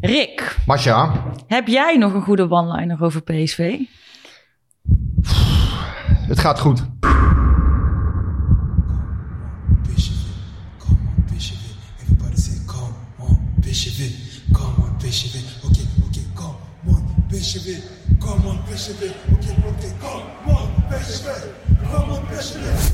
Rick, Masha, heb jij nog een goede one-liner over PSV? het gaat goed. Come on, it. Okay, okay, come on, it. Come on, Bishop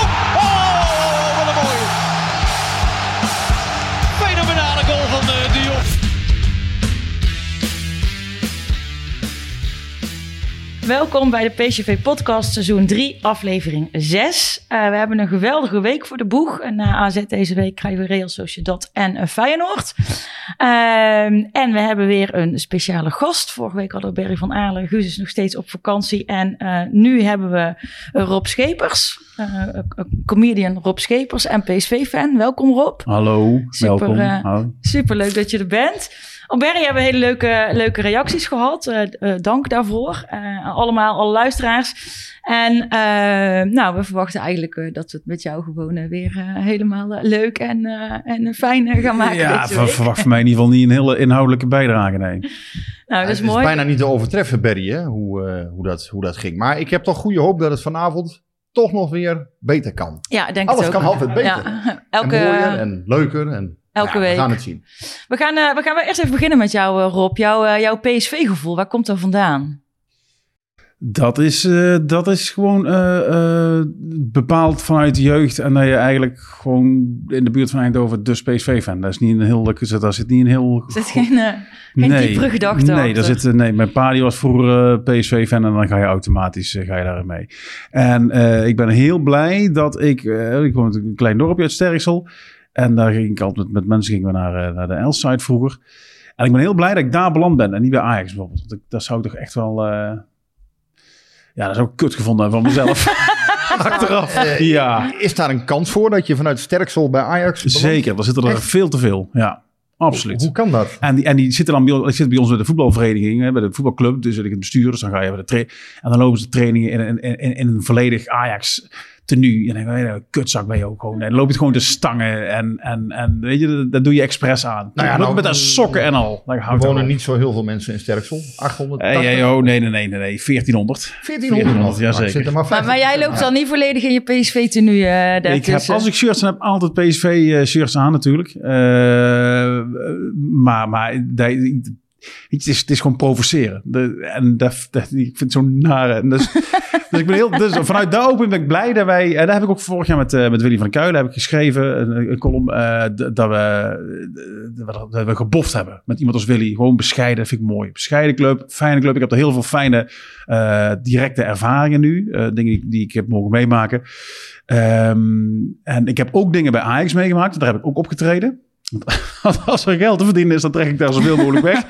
Welkom bij de PSV Podcast, seizoen 3, aflevering 6. Uh, we hebben een geweldige week voor de boeg. En na AZ deze week krijgen we Real Sociedad en uh, Feyenoord. Uh, en we hebben weer een speciale gast. Vorige week hadden we Berry van Aarlen. Guus is nog steeds op vakantie. En uh, nu hebben we Rob Schepers. Comedian Rob Schepers en PSV-fan. Welkom Rob. Hallo, super, welkom. Hallo. super leuk dat je er bent. Op Berry hebben we hele leuke, leuke reacties gehad. Uh, uh, dank daarvoor. Uh, allemaal, alle luisteraars. En nou, we verwachten eigenlijk dat we het met jou gewoon weer helemaal leuk en, en fijn gaan maken. Ja, ver, verwacht van mij in ieder geval niet een hele inhoudelijke bijdrage, nee. Nou, dat is het mooi. is bijna niet te overtreffen, Berry, hè, hoe, hoe, dat, hoe dat ging. Maar ik heb toch goede hoop dat het vanavond toch nog weer beter kan. Ja, ik denk Alles het ook. kan altijd beter. Ja. Elke, en mooier en leuker en Elke ja, week. We gaan het zien. We gaan, uh, we gaan eerst even beginnen met jou, uh, Rob. Jouw, uh, jouw PSV-gevoel, waar komt dat vandaan? Dat is, uh, dat is gewoon uh, bepaald vanuit de jeugd. En dat je eigenlijk gewoon in de buurt van Eindhoven dus PSV-fan. Dat is niet een heel... Daar zit niet een heel... Er zit geen, uh, geen nee, diepere gedachte Nee, daar zit, nee, mijn pa die was vroeger PSV-fan en dan ga je automatisch ga je daarin mee. En ik ben heel blij dat ik... ik woon in een klein dorpje uit Sterksel. En daar ging ik altijd met, met mensen gingen we naar, naar de Elside vroeger. En ik ben heel blij dat ik daar beland ben en niet bij Ajax bijvoorbeeld. Want ik, dat zou ik toch echt wel... Ja, dat is ook kut gevonden van mezelf. Achteraf. Uh, ja. Is daar een kans voor dat je vanuit Sterksel bij Ajax belandt? Zeker, daar zitten er echt? veel te veel. Ja, absoluut. Hoe, kan dat? En die, en die zitten dan bij ons, bij ons bij de voetbalvereniging, bij de voetbalclub. Dus ik het bestuur, dus dan ga je bij de tra- En dan lopen ze trainingen in, in, in, in een volledig Ajax tenue. En dan denk je, kutzak ben je ook gewoon. En dan loop je gewoon te stangen. En, en, en weet je, dat, dat doe je expres aan. Nou ja, nou, met een sokken en al. Er wonen niet zo heel veel mensen in Sterksel. 800. Hey, hey, oh, nee, nee, nee, nee, nee. 1400. 1400, ja zeker. Maar, maar, maar, jij loopt dan niet volledig in je PSV tenue uh, ik heb, Als ik shirts heb, altijd PSV uh, shirts aan natuurlijk. Uh, maar, maar dat, het is, het is gewoon provoceren. De, en dat, dat, ik vind het zo nare. Dus, dus ik ben heel, dus vanuit daar open ben ik blij dat wij. En daar heb ik ook vorig jaar met, uh, met Willy van Kuilen heb ik geschreven. Een, een column. Uh, dat, we, dat, dat we geboft hebben. Met iemand als Willy. Gewoon bescheiden. Dat vind ik mooi. Bescheiden club. Fijne club. Ik heb er heel veel fijne uh, directe ervaringen nu. dingen die, die, ik heb mogen meemaken. Um, en ik heb ook dingen bij Ajax meegemaakt. Daar heb ik ook opgetreden. Als er geld te verdienen is, dan trek ik daar zoveel mogelijk weg.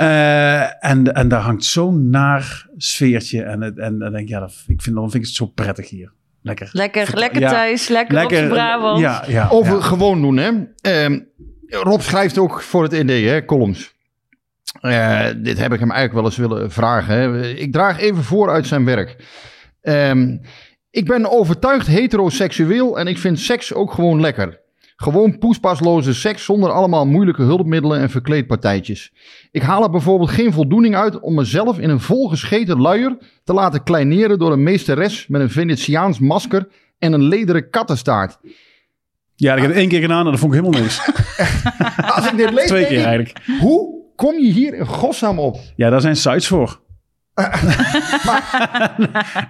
uh, en, en daar hangt zo'n naar sfeertje. En, en dan denk ik, ja, dat, ik vind, dan vind ik het zo prettig hier. Lekker. Lekker, lekker ja, thuis, lekker, lekker op Brabant. Ja, ja, Over ja. gewoon doen, hè. Uh, Rob schrijft ook voor het ND, hè, columns. Uh, dit heb ik hem eigenlijk wel eens willen vragen. Hè. Ik draag even voor uit zijn werk. Um, ik ben overtuigd heteroseksueel en ik vind seks ook gewoon lekker. Gewoon poespasloze seks zonder allemaal moeilijke hulpmiddelen en verkleedpartijtjes. Ik haal er bijvoorbeeld geen voldoening uit om mezelf in een volgescheten luier te laten kleineren door een meesteres met een Venetiaans masker en een lederen kattenstaart. Ja, dat heb ik één keer gedaan en dat vond ik helemaal niks. Als ik dit lees, Twee keer ik, eigenlijk. Hoe kom je hier in godsnaam op? Ja, daar zijn sites voor.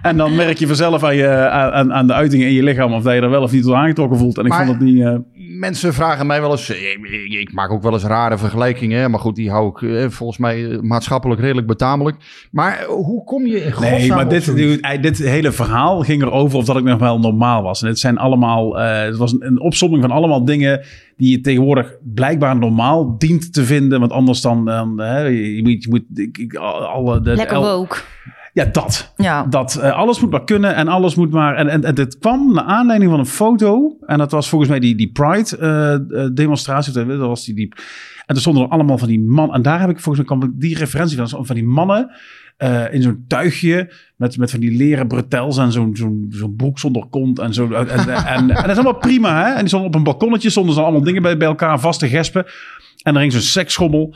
en dan merk je vanzelf aan, je, aan, aan de uitingen in je lichaam of dat je er wel of niet tot aangetrokken voelt. En ik Maar- vond het niet... eh, Mensen vragen mij wel eens, eh, ik, ik- ik maak ook wel eens rare vergelijkingen, maar goed, die hou ik eh, volgens mij eh, maatschappelijk redelijk betamelijk. Maar hoe kom je in Nee, maar dit, dit, dit hele verhaal ging erover of dat ik nog wel normaal was. En het zijn allemaal, eh, het was een, een opsomming van allemaal dingen die je tegenwoordig blijkbaar normaal dient te vinden. Want anders dan, dan hè, je moet, je moet ik, alle, de, Lekker woke. Ja, dat. Ja. Dat eh, alles moet maar kunnen en alles moet maar. En, en, en het kwam naar aanleiding van een foto. En dat was volgens mij die, die Pride-demonstratie. dat was die, die. En er stonden er allemaal van die man. En daar heb ik volgens mij kwam die referentie van. Van die mannen eh, in zo'n tuigje. Met, met van die leren bretels en zo'n zo'n zo'n broek zonder kont. En, zo, en, en, en, en dat is allemaal prima. Hè? En die stonden op een balkonnetje. Stonden ze allemaal dingen bij, bij elkaar vast te gespen. En er hing zo'n seksschommel.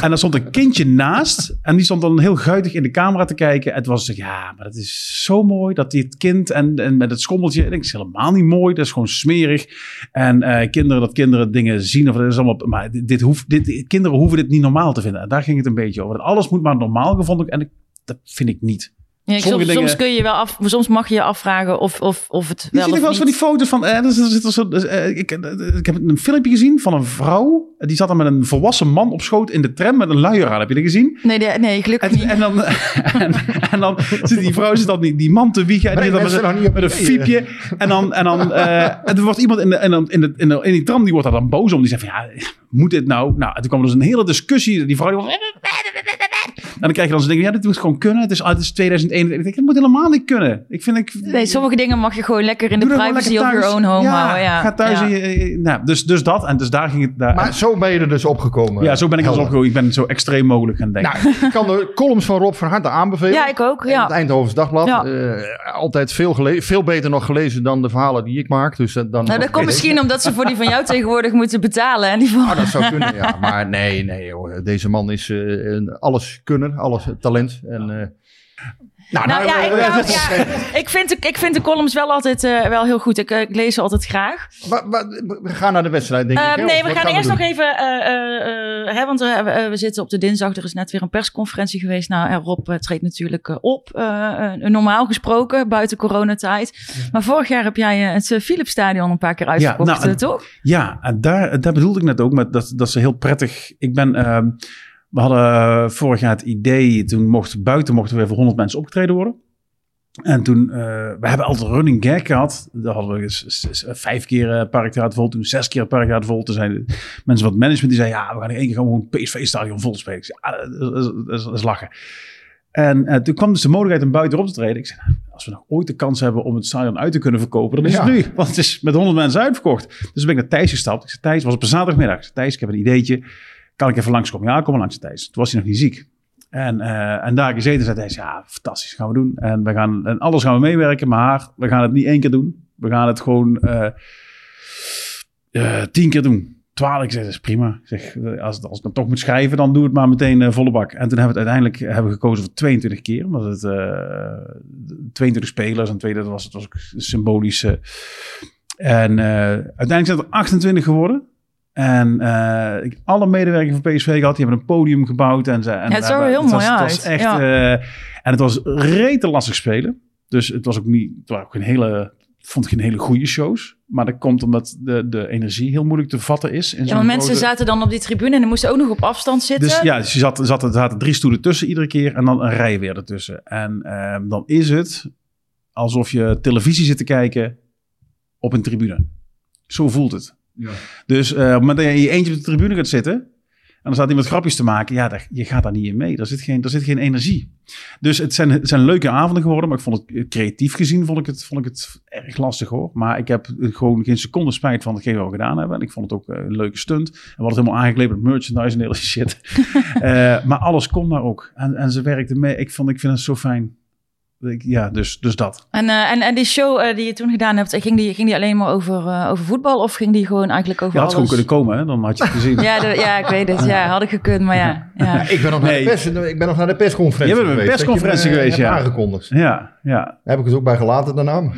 En er stond een kindje naast. En die stond dan heel guitig in de camera te kijken. En het was ja, maar dat is zo mooi dat dit kind en, en met het schommeltje. Ik denk, is helemaal niet mooi. Dat is gewoon smerig. En eh, kinderen, dat kinderen dingen zien. Of dat is allemaal, maar dit, dit hoeft, dit, kinderen hoeven dit niet normaal te vinden. En daar ging het een beetje over. Dat alles moet maar normaal gevonden. En ik, dat vind ik niet. Ja, soms, dingen- soms kun je wel af, soms mag je je afvragen of, of, of het Je wel ziet of ook wel eens van die foto's van. Eh, zit- zit zo, eh, ik, ik heb een filmpje gezien van een vrouw. Die zat dan met een volwassen man op schoot in de tram met een luier aan. Heb je dat gezien? Nee, de- nee, gelukkig En, niet. en, dan, en, en dan zit die vrouw zit dan die, die man te wiegen. En die dan met, met een fiepje. En dan, en dan eh, en er wordt iemand in, de, en dan in, de, in, de, in die tram, die wordt daar dan boos om. Die zegt van, ja, moet dit nou? Nou, en toen kwam er dus een hele discussie. Die vrouw die was... En dan krijg je dan zo'n ding, ja, dit moet gewoon kunnen. Het is, het is 2021. Ik denk, het moet helemaal niet kunnen. Ik vind, ik, Nee, sommige dingen mag je gewoon lekker in de privacy of your own home ja, houden. Ja, Ga thuis ja. in je- nou, dus, dus dat. En dus daar ging het... Daar, Maar zo ben je er dus opgekomen. ja, zo ben ik er dus opgekomen. Ik ben zo extreem mogelijk gaan denken. Nou, ik kan de columns van Rob van harte aanbevelen. Ja, ik ook. Ja. Het Eindhovens Dagblad. Ja. Eh, altijd veel, veel beter nog gelezen dan de verhalen die ik maak. Dus, eh, dan Nou, dat komt misschien omdat ze voor die van jou tegenwoordig moeten betalen. En die van... Ah, dat zou kunnen, ja. Maar nee, nee hoor. Deze man is eh, een alles alles talent. En, eh, nou, Nou ja, ik, eh, is- ja, ik, vind, de- ik vind de columns wel altijd eh, wel heel goed. Ik, ik lees ze altijd graag. Wa- wa- we gaan naar de wedstrijd, denk ik. hè? nee, Of we gaan eerst nog even... eh, eh, eh, hè, want we, we zitten op de dinsdag. Er is net weer een persconferentie geweest. Nou, en Rob treedt natuurlijk op. normaal gesproken, buiten coronatijd. Maar vorig jaar heb jij het eh, Philipsstadion een paar keer uitverkocht, nou, toch? Ja, en daar, daar bedoelde ik net ook met dat, dat ze heel prettig. Ik ben, ehm, we hadden eh, vorig jaar het idee, toen mocht buiten mochten we weer voor 100 mensen opgetreden worden. En toen, eh, we hebben altijd running gag gehad. Daar hadden we eens, eens- eens vijf keer eh, Parktheater vol, toen zes keer Parktheater vol. Toen zeiden mensen van het management, die zeiden, ja, we gaan in één keer gewoon PSV-stadion vol spelen. Ik zei, ja, dat, is, dat, is, dat is lachen. En eh, toen kwam dus de mogelijkheid om buiten op te treden. Ik zei, nou, als we nog ooit de kans hebben om het stadion uit te kunnen verkopen, dan is Ja. het nu. Want het is met 100 mensen uitverkocht. Dus ben ik naar Thijs gestapt. Ik zei, Thijs, was op een zaterdagmiddag. Ik zei, Thijs, ik heb een ideetje. Kan ik even langskomen? Ja, kom maar langs, Thijs. Toen was hij nog niet ziek. En, eh, en daar gezeten zei Thijs, ja, fantastisch, gaan we doen. En, we gaan, en alles gaan we meewerken, maar we gaan het niet één keer doen. We gaan het gewoon eh, eh, tien keer doen. Twaalf, ik zeg, dat is prima. Zeg, als, als ik dan toch moet schrijven, dan doe het maar meteen volle bak. En toen hebben we het uiteindelijk hebben we gekozen voor 22 keer. Omdat het eh 22 spelers en tweede, dat was, het was ook symbolisch. en uiteindelijk zijn er 28 geworden. En eh, ik alle medewerkers van PSV gehad, die hebben een podium gebouwd. En, ze, en Ja, het zag er heel was- mooi uit, was echt, ja. eh, en het was rete lastig spelen. Dus het was ook niet, het waren ook geen hele, ik vond geen hele goede shows. Maar dat komt omdat de, de energie heel moeilijk te vatten is. Ja, want mensen grote- zaten dan op die tribune en die moesten ook nog op afstand zitten. dus ja, dus je zat, zat, zaten drie stoelen tussen iedere keer en dan een rij weer ertussen. En ehm, dan is het alsof je televisie zit te kijken op een tribune. Zo voelt het. Dus eh, op het moment dat je in je eentje op de tribune gaat zitten en dan staat iemand grapjes te maken, ja, daar, je gaat daar niet in mee. Er zit geen, er zit geen energie. Dus het zijn, het zijn leuke avonden geworden, maar ik vond het creatief gezien vond ik het, vond ik het erg lastig hoor. Maar ik heb gewoon geen seconde spijt van hetgeen wat we gedaan hebben. En ik vond het ook eh, een leuke stunt. En we hadden het helemaal aangekleed met merchandise en hele shit. Eh, maar alles kon daar ook. En, en ze werkte mee. Ik, vond, ik vind het zo fijn. Ja, dus, dus dat. En, eh, en, en die show eh, die je toen gedaan hebt, ging die, ging die alleen maar over, eh, over voetbal of ging die gewoon eigenlijk over Je had gewoon kunnen komen, hè? dan had je het gezien. Ja, de- ja, ik weet het. Ja, had ik gekund, maar ja. ja. Ik ben nog, naar Nee. de, pers, ik ben nog naar de persconferentie Je bent de geweest. je persconferentie eh, geweest, ja. aangekondigd. Ja, ja. Daar heb ik het ook bij gelaten daarna.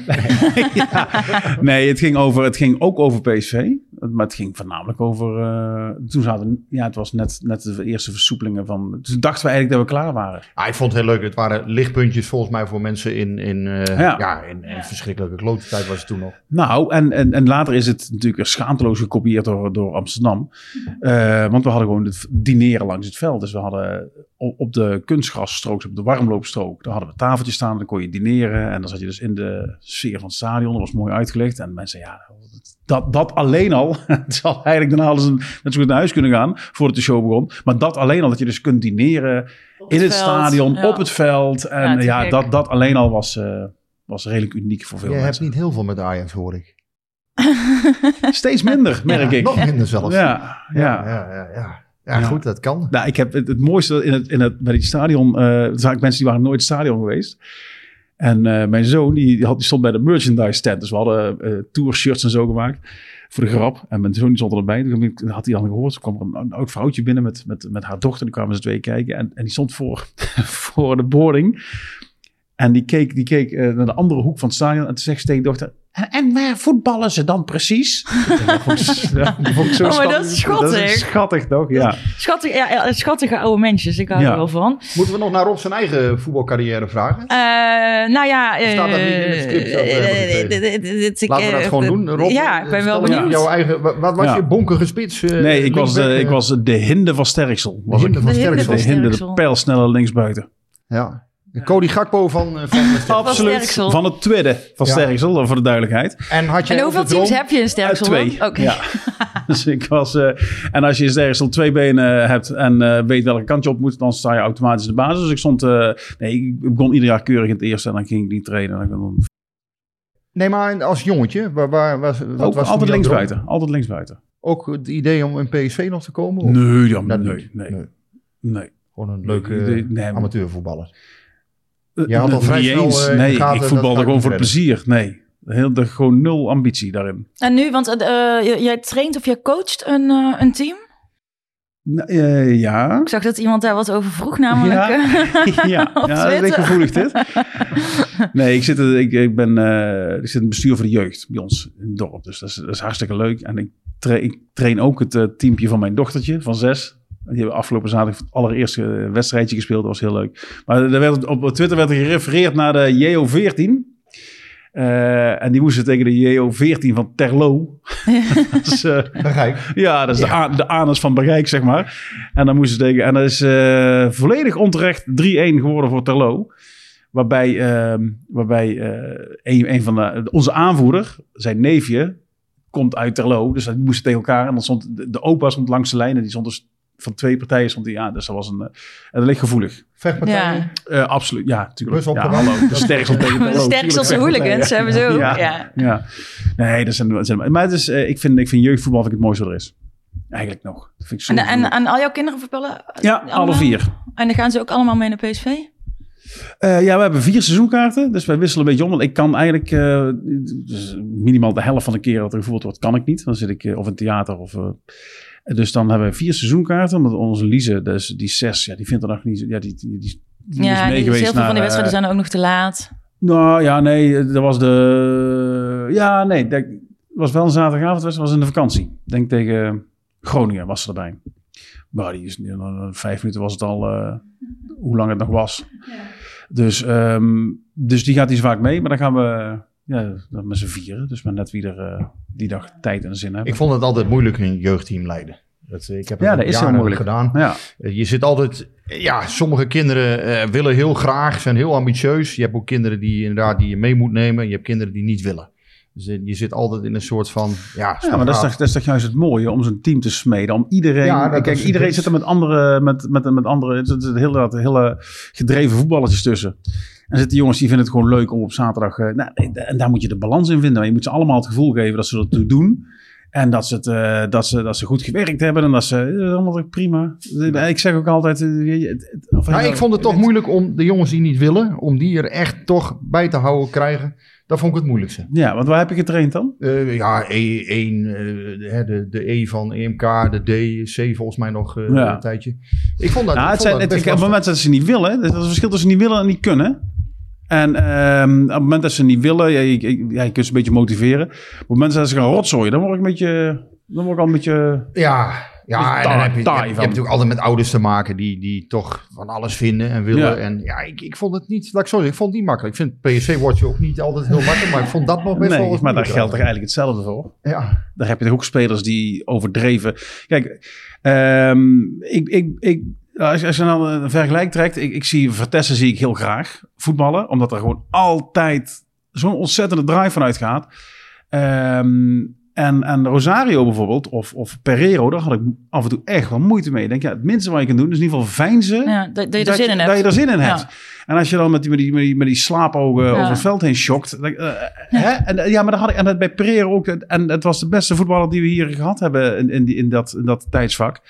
Nee, het ging, over, het ging ook over PSV. Maar het ging voornamelijk over... eh, toen zaten... Ja, het was net, net de eerste versoepelingen van... Toen dachten we eigenlijk dat we klaar waren. Ah, ik vond het heel leuk. Het waren lichtpuntjes volgens mij voor mensen in, in, eh, ja. Ja. in, in verschrikkelijke klote tijd was het toen nog. Nou, en, en, en later is het natuurlijk schaamteloos gekopieerd door, door Amsterdam. Eh, want we hadden gewoon het dineren langs het veld. Dus we hadden op, de kunstgrasstrook, op de warmloopstrook, daar hadden we tafeltjes staan. Dan kon je dineren. En dan zat je dus in de sfeer van het stadion. Dat was mooi uitgelegd. En mensen, ja, dat, dat alleen al. Het zal eigenlijk daarna alles een, net zo goed naar huis kunnen gaan voordat de show begon. Maar dat alleen al, dat je dus kunt dineren in het veld, stadion, ja. op het veld. En ja, dat, dat alleen al was, eh, was redelijk uniek voor veel Je hebt mensen. niet heel veel met Ajax, hoor ik. Steeds minder, merk ik. Nog minder zelfs. Ja, ja. ja, ja, ja. goed, dat kan. Nou, ik heb het, het mooiste in het, in het, bij die stadion. eh er zijn mensen die waren nooit stadion geweest. En eh, mijn zoon, die, die, had, die stond bij de merchandise tent. Dus we hadden eh tour shirts en zo gemaakt. Voor de grap. En mijn zoon die stond erbij. Toen had hij dan gehoord. Toen kwam er een, een oud vrouwtje binnen met, met, met haar dochter. Die kwamen ze twee kijken. En, en die stond voor, voor de boarding. En die keek, die keek eh, naar de andere hoek van het stadion. En toen zegt ze tegen de dochter... En, en waar voetballen ze dan precies? dat vond ik, ja, dat vond ik zo Oh, maar dat schattig. is schattig. Dat is schattig, toch? Ja. Schattig, ja, schattige oude mensjes, ik hou Ja. er wel van. Moeten we nog naar Rob zijn eigen voetbalcarrière vragen? Eh, nou ja... Staat dat niet in het script dat we hebben gekregen? Laten we dat gewoon doen. Rob, ja, ik ben wel benieuwd. Jouw eigen, wat was Ja. je bonkige spits? eh, Nee, ik was, eh, ik eh, was de hinde van Sterksel. Was hinde ik. van De hinde Sterksel. van De hinde, de Sterksel. pijlsnelle linksbuiten. Ja. De Cody Gakpo van, eh, van. Absoluut. Van het tweede van Ja. Sterksel, voor de duidelijkheid. En had je En hoeveel teams heb je in Sterksel? Twee. dan? Ja. dus ik was... eh, en als je in Sterksel twee benen hebt en eh, weet welke kant je op moet, dan sta je automatisch de basis. Dus ik stond... eh, nee, ik begon ieder jaar keurig in het eerste en dan ging ik niet trainen. En dan, Nee, maar als jongetje, waar, waar, was, wat ook was altijd linksbuiten. Altijd linksbuiten. Ook het idee om in PSV nog te komen? Of? Nee, Dat nee, niet. nee, Nee. nee. Gewoon een leuke Nee, nee, nee, amateurvoetballer. Je had al niet eens. eh, nee, gaten, ik dat voetbalde gewoon voor het plezier. Nee, heel, de, gewoon nul ambitie daarin. En nu, want eh, eh, jij traint of jij coacht een, een team? Eh, ja. Ik zag dat iemand daar wat over vroeg, namelijk. Ja. ja, ja dat is gevoelig dit. Nee, ik zit, ik, ik ben eh, ik zit in het bestuur voor de jeugd bij ons in het dorp. Dus dat is, dat is hartstikke leuk. En ik, tra ik train ook het eh, teampje van mijn dochtertje van zes. Die hebben afgelopen zaterdag het allereerste wedstrijdje gespeeld. Dat was heel leuk. Maar er werd, op Twitter werd er gerefereerd naar de JO14. Eh, en die moesten tegen de JO14 van Terlo. dat is, eh, Begrijp. ja, dat is De, anus van bereik, zeg maar. En dan moesten ze tegen. En dat is eh, volledig onterecht 3-1 geworden voor Terlo. Waarbij, ehm, waarbij eh, een, een van de, onze aanvoerder, zijn neefje, komt uit Terlo. Dus die moesten tegen elkaar. En dan stond de, de opa stond langs de lijn. En die stond dus van twee partijen stond die aan. Dus dat was een. eh, en dat ligt gevoelig. Vechtpartijen. Ja. Eh, absoluut, ja, natuurlijk. Ja, hallo. De sterksel tegen. De sterkste hooligans hebben ze ook. Ja. Ja. Ja, nee, dat zijn, dat zijn maar het is, eh, ik, vind, ik vind jeugdvoetbal vind ik het mooiste wat er is. Eigenlijk nog. Dat vind ik zo En, en, en al jouw kinderen verpellen? ja, alle vier. En dan gaan ze ook allemaal mee naar PSV? Eh, ja, we hebben vier seizoenkaarten, dus wij wisselen een beetje om. Want ik kan eigenlijk eh, dus minimaal de helft van de keer dat er gevoeld wordt, kan ik niet. Dan zit ik of in theater of... eh, dus dan hebben we vier seizoenkaarten. Omdat onze Lise, dus die zes, ja, die vindt er nog niet... Ja, die, die, die, die ja, is mee die- geweest heel veel van die wedstrijden eh, zijn ook nog te laat. Nou ja, nee, dat was de... Ja, nee, dat was wel een zaterdagavond, dat was in de vakantie. Ik denk tegen Groningen was ze erbij. Maar die is, in vijf minuten was het al, eh, hoe lang het nog was. Dus, ehm, dus die gaat die vaak mee, maar dan gaan we ja, dan met z'n vieren. Dus maar net wie er eh, die dag tijd en zin hebben. Ik vond het altijd moeilijk een jeugdteam leiden. Dat, eh, ik heb het ja, dat is heel moeilijk. gedaan. Ja. Eh, Je zit altijd, ja, sommige kinderen willen heel graag, zijn heel ambitieus. Je hebt ook kinderen die inderdaad die je mee moet nemen. Je hebt kinderen die niet willen. Dus je zit altijd in een soort van, ja, Ja, maar dat is, toch, dat is toch juist het mooie om zo'n team te smeden. Om iedereen. Ja, dat kijk, is- iedereen dat zit er met andere. Met, met, met andere er zitten hele, hele gedreven voetballetjes tussen. En zitten jongens die vinden het gewoon leuk om op zaterdag. eh, nou, en daar moet je de balans in vinden. Je moet ze allemaal het gevoel geven dat ze ertoe doen. En dat ze, het, eh, dat, ze, dat ze goed gewerkt hebben. En dat ze. Dat is allemaal prima. Ik zeg ook altijd. eh, het- het- of- Nou, ik vond het toch moeilijk om de jongens die niet willen, om die er echt toch bij te houden krijgen. Dat vond ik het moeilijkste. Ja, want waar heb je getraind dan? Eh, ja, E1, eh, de, de, E van EMK, de D, C volgens mij nog eh, Ja. een tijdje. Ik vond dat, Nou, ik het zijn, dat het, het lastig. moment dat ze niet willen, dat is het verschil tussen niet willen en niet kunnen. En ehm, op het moment dat ze niet willen, ja, je, je- ja, je kunt ze een beetje motiveren. Op het moment dat ze gaan rotzooien, dan word ik een beetje, Dan word ik al een beetje... Ja, ja en dan heb je, je, hebt, je hebt natuurlijk altijd met ouders te maken die, die toch van alles vinden en willen. Ja. En ja, ik, ik vond het niet, laat ik zo zeggen, ik vond het niet makkelijk. Ik vind PSV wordt je ook niet altijd heel makkelijk, maar ik vond dat nog best wel Nee, wat maar daar geldt toch eigenlijk hetzelfde voor? Ja, Daar heb je ook spelers die overdreven. Kijk, ehm, ik, ik, ik, als, je- als je dan een vergelijk trekt, ik, ik zie Vertessen zie ik heel graag voetballen, omdat er gewoon altijd zo'n ontzettende drive vanuit gaat. Ehm, en, en Rosario bijvoorbeeld, of, of Pereiro, daar had ik af en toe echt wel moeite mee. Ik denk, ja, het minste wat je kan doen is in ieder geval veinzen. Ja, dat, dat je er zin in Dat hebt. je er zin in Ja. hebt. En als je dan met die, met die, met die, met die slaapogen Ja. over het veld heen schokt. dan- eh, Hè? En, eh, ja, maar dat had ik en dat bij Pereira ook. En het was de beste voetballer die we hier gehad hebben in, in, die, in, dat, in dat tijdsvak.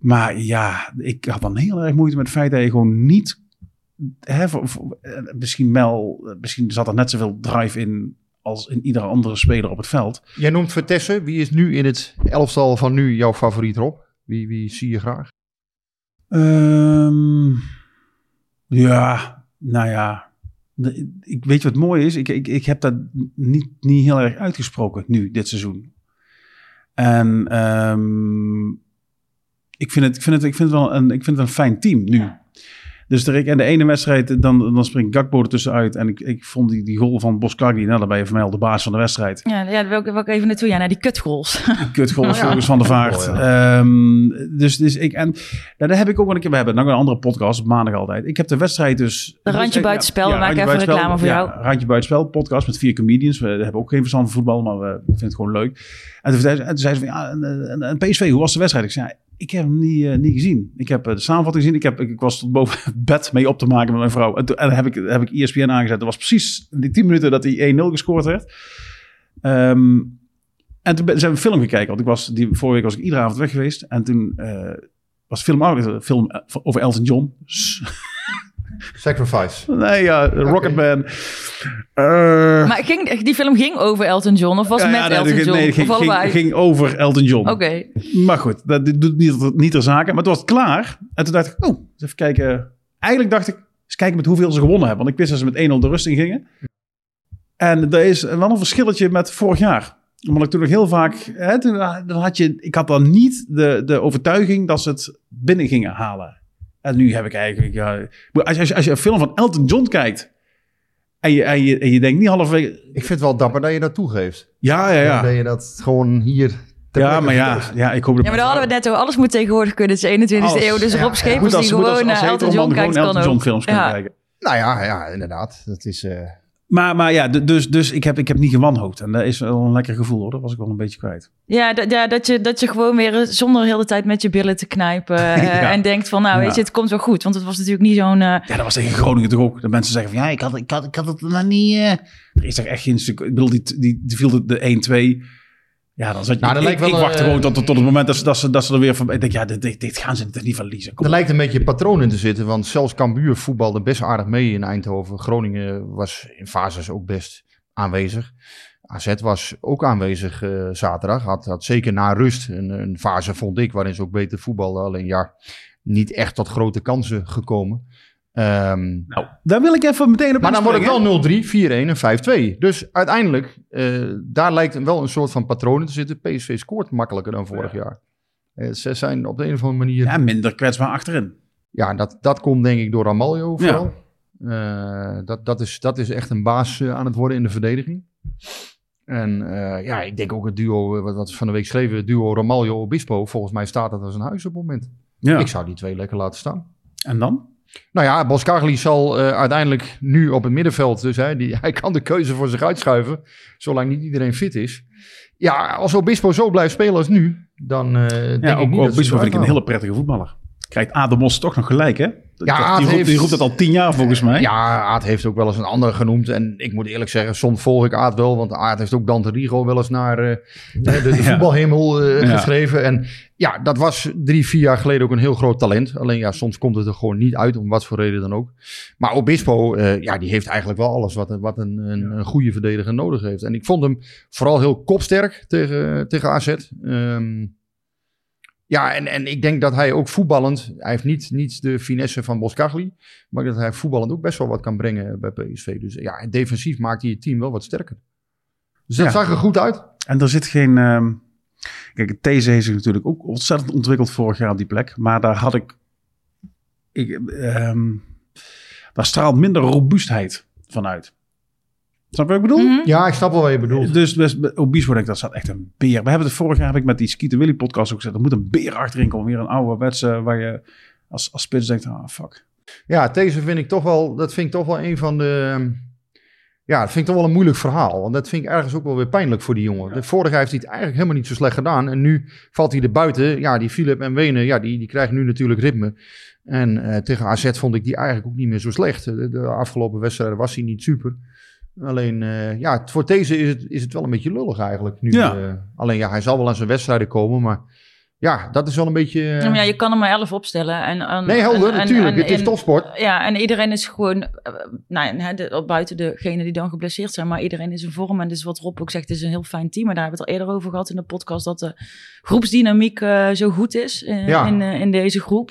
Maar ja, ik had dan heel erg moeite met het feit dat je gewoon niet... Hè, voor- voor- eh, misschien, Mel, eh, misschien zat er net zoveel drive in als in iedere andere speler op het veld. jij noemt Vertessen. Wie is nu in het elftal van nu jouw favoriet, Rob? Wie, wie zie je graag? Ehm, ja, nou ja. Ik weet je wat mooi is? Ik, ik, ik heb dat niet, niet heel erg uitgesproken nu, dit seizoen. En ehm, ik, vind het, ik, vind het, ik, vind het wel een, ik vind het een fijn team nu. Dus er, en de ene wedstrijd, dan, dan springt Gakpo er tussenuit. En ik, ik vond die, die goal van Boskagli, nou, dan ben je voor mij al de baas van de wedstrijd. Ja, ja daar wil ik, wil ik even naartoe. Ja, naar die kutgoals. Die kutgoal Ja. volgens Van der Vaart. Oh, Ehm, dus, dus ik, en nou, daar heb ik ook wel een keer, we hebben nog een andere podcast, op maandag altijd. Ik heb de wedstrijd dus... De Randje Buitenspel, we maken Randje even reclame voor ja, jou. Randje Buitenspel, podcast met vier comedians. We hebben ook geen verstand van voetbal, maar we vinden het gewoon leuk. En toen, zei ze- en toen zei ze van, ja, en, en, en PSV, hoe was de wedstrijd? Ik zei, ja, ik heb hem niet, eh, niet gezien. Ik heb eh, de samenvatting gezien. Ik, heb, ik, was tot boven bed mee op te maken met mijn vrouw. En, toen, heb ik, heb ik ESPN aangezet. Dat was precies die 10 minuten dat hij 1-0 gescoord werd. Ehm, en toen zijn we een film gekeken. Want ik was, die, vorige week was ik iedere avond weg geweest. En toen eh, was film, film over Elton John. Sacrifice. nee, ja, Rocketman. Eh, Maar ging, die film ging over Elton John of was het ja, met ja, Elton nee, John? Nee, het ging, ging, ging over Elton John. Oké. Maar goed, dat dit doet niet, niet ter zake. Maar toen was het klaar. En toen dacht ik, oh, eens even kijken. Eigenlijk dacht ik, eens kijken met hoeveel ze gewonnen hebben. Want ik wist dat ze met 1-0 de rust in gingen. En er is wel een verschilletje met vorig jaar. Omdat ik toen nog heel vaak... Hè, toen, dan had je, ik had dan niet de, de overtuiging dat ze het binnen gingen halen. En nu heb ik eigenlijk... Ja, maar als, je- als, je, als je een film van Elton John kijkt... En je, en je, en je denkt niet halverwege... Ik vind het wel dapper dat je dat toegeeft. Ja, ja, ja. Dat je dat gewoon hier... Ja, maar ja, ja, ik hoop dat... Ja, maar daar hadden we net over. Alles moet tegenwoordig kunnen. Het is 21e Alles. eeuw. Dus Ja, Rob ja. Schepers die als, gewoon als naar Elton John kijkt, kan John films Ja. kijken. Nou ja, ja, inderdaad. Dat is... eh, Maar, maar ja, dus, dus ik, heb, ik heb niet gewanhoopd. En dat is wel een lekker gevoel hoor. Dat was ik wel een beetje kwijt. Ja, dat, ja dat, je, dat je gewoon weer eh, zonder heel de tijd met je billen te knijpen. eh. En denkt van, nou weet Ja. je, het komt wel goed. Want het was natuurlijk niet zo'n... eh, Ja, dat was tegen Groningen toch ook. Dat mensen zeggen van ja, ik had, ik had, ik had het nog niet... Er is toch echt geen stuk... Ik bedoel, die, die, die viel de, de 1-2. Ja, dan zat je... Nou, dat ik, lijkt wel, ik wachtte eh, gewoon tot, tot het moment dat ze, dat ze, dat ze er weer van... Ik denk, ja, dit, dit, gaan ze toch niet verliezen. Kom Er lijkt een beetje patroon in te zitten, want zelfs Cambuur voetbalde best aardig mee in Eindhoven. Groningen was in fases ook best aanwezig. AZ was ook aanwezig eh, zaterdag. Had, had zeker na rust een, een fase, vond ik, waarin ze ook beter voetbalden. Alleen ja, niet echt tot grote kansen gekomen. Ehm, Nou, daar wil ik even meteen op maar dan wordt het inspringen. wel 0-3, 4-1 en 5-2. Dus uiteindelijk, eh, daar lijkt wel een soort van patroon in te zitten. PSV scoort makkelijker dan vorig jaar. Eh, ze zijn op de een of andere manier... Ja, minder kwetsbaar achterin. Ja, dat, dat komt denk ik door Ramaljo vooral. Eh, dat, dat, is, dat is echt een baas aan het worden in de verdediging. En eh, ja, ik denk ook het duo, wat, wat we van de week schreven, het duo Ramaljo-Obispo. Volgens mij staat dat als een huis op het moment. Ja. Ik zou die twee lekker laten staan. En dan? Nou ja, Boskagli zal eh, uiteindelijk nu op het middenveld, dus hij, die, hij kan de keuze voor zich uitschuiven, zolang niet iedereen fit is. Ja, als Obispo zo blijft spelen als nu, dan eh denk Ja, ik ook, niet ook dat ze Bispo vind ik een hele prettige voetballer. Krijgt Ademos toch nog gelijk, hè? Dat- Ja, die, roept, die heeft- roept het al tien jaar volgens mij. Ja, Aad heeft ook wel eens een ander genoemd. En ik moet eerlijk zeggen, soms volg ik Aad wel. Want Aad heeft ook Dante Rigo wel eens naar eh, de, voetbalhemel eh, Ja. geschreven. En ja, dat was drie, vier jaar geleden ook een heel groot talent. Alleen ja, soms komt het er gewoon niet uit, om wat voor reden dan ook. Maar Obispo, eh, ja, die heeft eigenlijk wel alles wat, een- wat een, een, een goede verdediger nodig heeft. En ik vond hem vooral heel kopsterk tegen, tegen AZ. Ehm, ja, en, en ik denk dat hij ook voetballend, hij heeft niet, niet de finesse van Boskagli, maar dat hij voetballend ook best wel wat kan brengen bij PSV. Dus ja, defensief maakt hij het team wel wat sterker. Dus dat Ja. zag er goed uit. En er zit geen... ehm, Kijk, These heeft zich natuurlijk ook ontzettend ontwikkeld vorig jaar op die plek. Maar daar had ik... ik ehm, daar straalt minder robuustheid vanuit. Snap je wat ik bedoel? Mhm. Ja, ik snap wel wat je bedoelt. Dus best, op ik, dat staat echt een beer. We hebben het vorig jaar heb ik met die Skeeter Willy podcast ook gezegd. Er moet een beer achterin komen. Weer een oude wedstrijd waar je als, als spits denkt, ah fuck. Ja, deze vind ik toch wel, dat vind ik toch wel een van de. Ja, dat vind ik toch wel een moeilijk verhaal. Want dat vind ik ergens ook wel weer pijnlijk voor die jongen. De vorige jaar heeft hij het eigenlijk helemaal niet zo slecht gedaan. En nu valt hij er buiten. Ja, die Philip en Wenen, ja, die, die krijgen nu natuurlijk ritme. En eh, tegen AZ vond ik die eigenlijk ook niet meer zo slecht. De, de afgelopen wedstrijden was hij niet super. Alleen, eh, ja, voor deze is het, is het wel een beetje lullig eigenlijk. Nu, Ja. eh, alleen, ja, hij zal wel aan zijn wedstrijden komen. Maar ja, dat is wel een beetje... eh, Ja, maar ja, je kan er maar elf opstellen. En, en, nee, helder, en- natuurlijk. en- het is topsport. Ja, en iedereen is gewoon, nou, ja, de, buiten degenen die dan geblesseerd zijn, maar iedereen is in vorm. En dus wat Rob ook zegt, het is een heel fijn team. Maar daar hebben we het al eerder over gehad in de podcast, dat de groepsdynamiek eh, zo goed is Ja. in, in deze groep.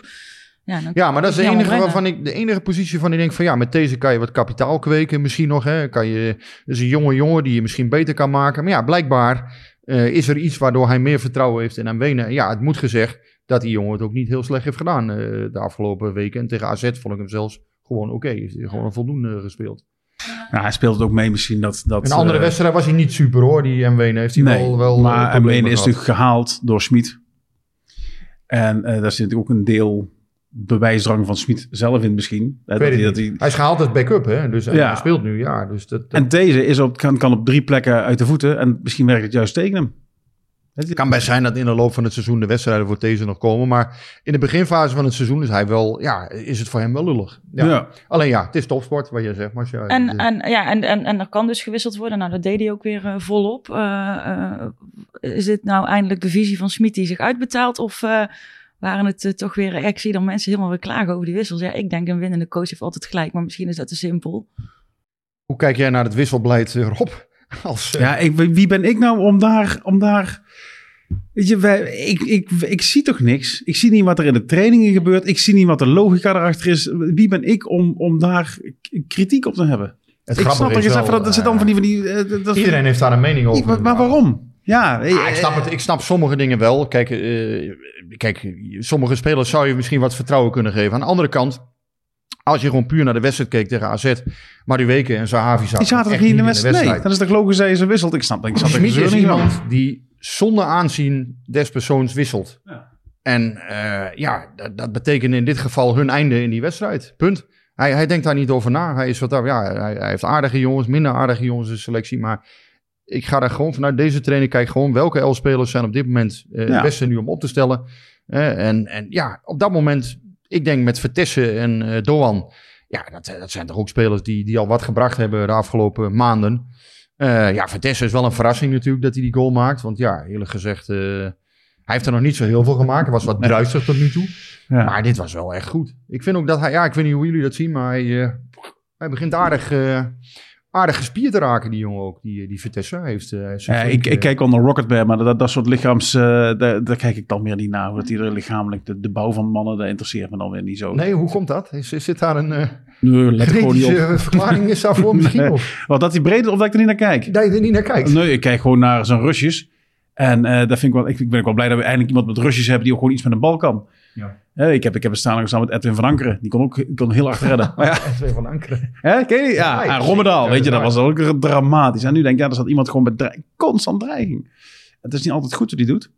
Ja, dan Ja, maar dat is de enige, brengen. waarvan ik, de enige positie van ik denk van ja, met deze kan je wat kapitaal kweken misschien nog. Hè? Kan je, dus een jonge jongen die je misschien beter kan maken. Maar ja, blijkbaar eh, is er iets waardoor hij meer vertrouwen heeft in Mwene. Ja, het moet gezegd dat die jongen het ook niet heel slecht heeft gedaan eh, de afgelopen weken. En tegen AZ vond ik hem zelfs gewoon oké. Heeft hij gewoon een voldoende gespeeld. Nou, hij speelt het ook mee misschien dat... dat In een andere eh, wedstrijd was hij niet super hoor, die Mwene. Heeft hij nee, wel, wel maar eh, Mene is natuurlijk gehaald door Smit. En eh daar zit natuurlijk ook een deel bewijsdrang van Smit zelf in misschien. Dat hij, het dat hij, Hij is gehaald als backup hè, dus Ja. hij speelt nu. Ja, dus dat, dat en deze is op, kan, kan op drie plekken uit de voeten. En misschien werkt het juist tegen hem. Het kan best zijn dat in de loop van het seizoen de wedstrijden voor deze nog komen. Maar in de beginfase van het seizoen is hij wel, ja, is het voor hem wel lullig. Ja. Ja. Alleen ja, het is topsport, wat je zegt. Maar ja, En, het- en, ja, en, en, en er kan dus gewisseld worden. Nou, dat deed hij ook weer eh, volop. Eh, eh, is dit nou eindelijk de visie van Smit die zich uitbetaalt? Of eh, waren het eh, toch weer... ja, ik zie dan mensen helemaal weer klagen over die wissels. Ja, ik denk een winnende coach heeft altijd gelijk. Maar misschien is dat te simpel. Hoe kijk jij naar het wisselbeleid, eh, Rob? Als, eh, Ja, ik, wie ben ik nou om daar... Om daar weet je, wij, ik, ik, ik zie toch niks. Ik zie niet wat er in de trainingen gebeurt. Ik zie niet wat de logica erachter is. Wie ben ik om, om daar kritiek op te hebben? het ik snap eens wel, even dat, dat zit dan eh, van die... Van die eh, dat- Iedereen heeft daar een mening over. maar, maar waarom? Ja, eh, Ja, ik, snap het, ik snap sommige dingen wel. Kijk, eh, kijk, sommige spelers zou je misschien wat vertrouwen kunnen geven. Aan de andere kant, als je gewoon puur naar de wedstrijd keek tegen AZ, Madueke en Zahavi zaten Die zaten echt toch niet in de wedstrijd? Nee, dan is het logisch dat je ze wisselt. Ik snap dat. Ik snap Smit is iemand die zonder aanzien des persoons wisselt. Ja. En eh, ja, dat, dat betekent in dit geval hun einde in die wedstrijd. Punt. Hij, hij denkt daar niet over na. Hij, is wat, ja, hij, hij heeft aardige jongens, minder aardige jongens in de selectie. Maar ik ga daar gewoon vanuit deze training kijken gewoon welke elf spelers zijn op dit moment eh, Ja. het beste nu om op te stellen. Eh, en, en ja, op dat moment, ik denk met Vertessen en eh Doan. Ja, dat, dat zijn toch ook spelers die, die al wat gebracht hebben de afgelopen maanden. Ja, Vertessen is wel een verrassing natuurlijk dat hij die goal maakt. Want ja, eerlijk gezegd, hij heeft er nog niet zo heel veel gemaakt. Hij was wat druistig tot nu toe. Ja. Maar dit was wel echt goed. Ik vind ook dat hij, ja, ik weet niet hoe jullie dat zien, maar hij, hij begint aardig, aardig gespierd te raken, die jongen ook. Die, die Vertessen Hij heeft. eh, Ja, ik, ik eh, kijk onder Rocketbear, maar dat, dat soort lichaams, eh, daar, daar kijk ik dan meer niet naar. Hoe dat iedereen lichamelijk, de, de bouw van mannen, dat interesseert me dan weer niet zo. Nee, hoe komt dat? Is, is- zit daar een eh Nee, er verklaring is daarvoor misschien? Of Want dat hij breed of dat ik er niet naar kijk. dat je er niet naar kijkt? Nee, ik kijk gewoon naar zijn rushes. En eh dat vind ik wel, ik, ik ben ook wel blij dat we eindelijk iemand met rushes hebben die ook gewoon iets met een bal kan. Ja. Ik, heb, ik heb een staan gestaan met Edwin van Ankeren. Die kon ook die kon heel hard redden. Maar ja, Twee van Ankeren. hè, ken je die? Ja, en Rommedaal, weet je, dat ja. was ook dramatisch. En nu denk ik, ja, er staat iemand gewoon met dreig- constant dreiging. Het is niet altijd goed wat hij doet.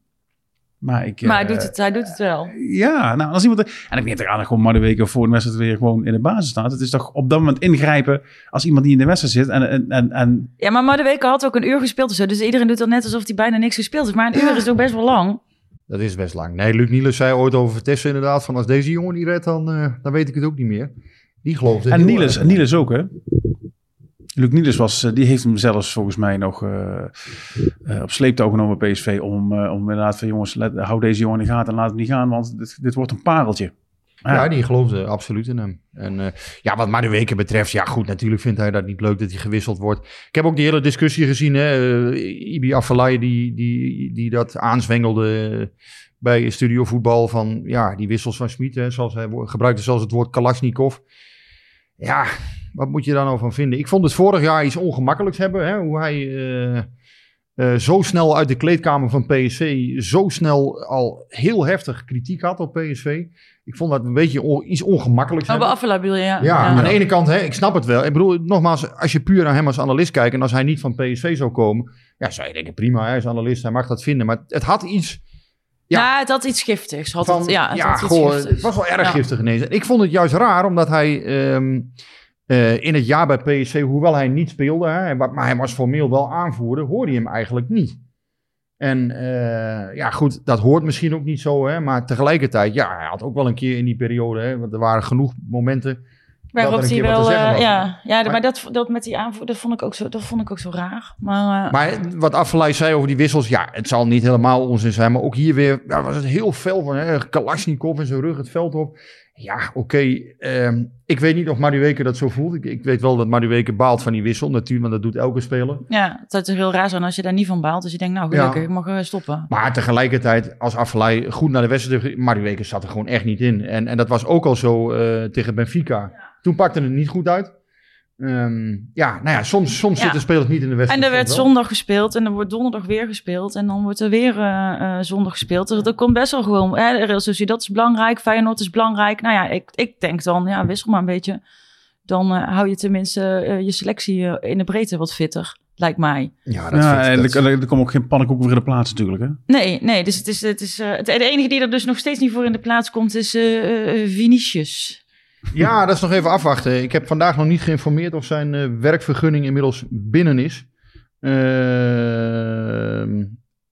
Maar ik... Maar hij eh, doet het, hij doet het wel. Ja, nou, als iemand... En ik neem er aan dat gewoon maar de weken voor de wedstrijd weer gewoon in de basis staat. Het is toch op dat moment ingrijpen als iemand die in de wedstrijd zit. En, en, en, en Ja, maar Madueke had ook een uur gespeeld of zo. Dus iedereen doet dan net alsof hij bijna niks gespeeld heeft. Maar een Ja. uur is toch best wel lang. Dat is best lang. Nee, Luc Niels zei ooit over Vertessen inderdaad, van als deze jongen niet redt, dan, eh, dan weet ik het ook niet meer. Die geloofde En Niels. Niels ook, hè? Luc Niels was, eh, die heeft hem zelfs volgens mij nog eh, op sleeptouw genomen PSV om, om inderdaad van jongens, let, hou deze jongen in de gaten en laat hem niet gaan, want dit, dit wordt een pareltje. Maar Ja, die geloofde absoluut in hem. En eh, ja, wat Madueke betreft, ja goed, natuurlijk vindt hij dat niet leuk dat hij gewisseld wordt. Ik heb ook die hele discussie gezien, hè. eh, Ibi Afellay die, die, die dat aanzwengelde bij Studio Voetbal van, ja, die wissels van Smit, zoals hij gebruikte zelfs het woord Kalashnikov. Ja, wat moet je daar nou van vinden? Ik vond het vorig jaar iets ongemakkelijks hebben, hè, hoe hij... eh, eh, zo snel uit de kleedkamer van PSV, zo snel al heel heftig kritiek had op PSV. Ik vond dat een beetje on- iets ongemakkelijks. Oh, bedoel je, ja. Ja, aan de ene kant, hè, ik snap het wel. Ik bedoel, nogmaals, als je puur naar hem als analist kijkt en als hij niet van PSV zou komen, ja, zou je denken, prima, hij is analist, hij mag dat vinden. Maar het had iets Ja. Ja, het had iets giftigs. Had van, het, ja, ja, het had iets goh, giftigs. het was wel erg Ja. giftig ineens. En ik vond het juist raar, omdat hij ehm, eh, in het jaar bij PSV, hoewel hij niet speelde, hè, maar hij was formeel wel aanvoerder, hoorde je hem eigenlijk niet. En eh, ja, goed, dat hoort misschien ook niet zo, hè, maar tegelijkertijd, ja, hij had ook wel een keer in die periode, hè, want er waren genoeg momenten. Waarop hij wel, was. ja, ja maar, Maar- dat, dat met die aanvoer, dat vond ik ook zo, dat vond ik ook zo raar. Maar, Maar wat Affelay zei over die wissels, ja, het zal niet helemaal onzin zijn. Maar ook hier weer ja, was het heel fel van hè, Kalashnikov in zijn rug het veld op. Ja, oké. ehm, ik weet niet of Madueke dat zo voelt. Ik, ik weet wel dat Madueke baalt van die wissel natuurlijk, want dat doet elke speler. ja, het zou toch heel raar zijn als je daar niet van baalt. Dus je denkt, nou gelukkig, Ja. ik mag eh, stoppen. Maar tegelijkertijd, als Affelay goed naar de wedstrijd... Madueke zat er gewoon echt niet in. En, en dat was ook al zo eh, tegen Benfica. Toen pakte het niet goed uit. Ehm, ja, nou ja, soms, soms Ja. zitten spelers niet in de En wedstrijd. er werd wel. zondag gespeeld en er wordt donderdag weer gespeeld. En dan wordt er weer eh, eh, zondag gespeeld. Dus dat komt best wel gewoon. Hè, Real Sociedad is belangrijk, Feyenoord is belangrijk. Nou ja, ik, ik denk dan, ja, wissel maar een beetje. Dan eh, hou je tenminste je selectie in de breedte wat fitter, lijkt mij. Ja, dat Ja, vind- en dat- er, komt ook geen pannenkoek weer in de plaats natuurlijk. Hè? Nee, nee, dus het is, het is het, de enige die er dus nog steeds niet voor in de plaats komt is Vinicius. Ja, dat is nog even afwachten. Ik heb vandaag nog niet geïnformeerd of zijn eh, werkvergunning inmiddels binnen is. Ehm,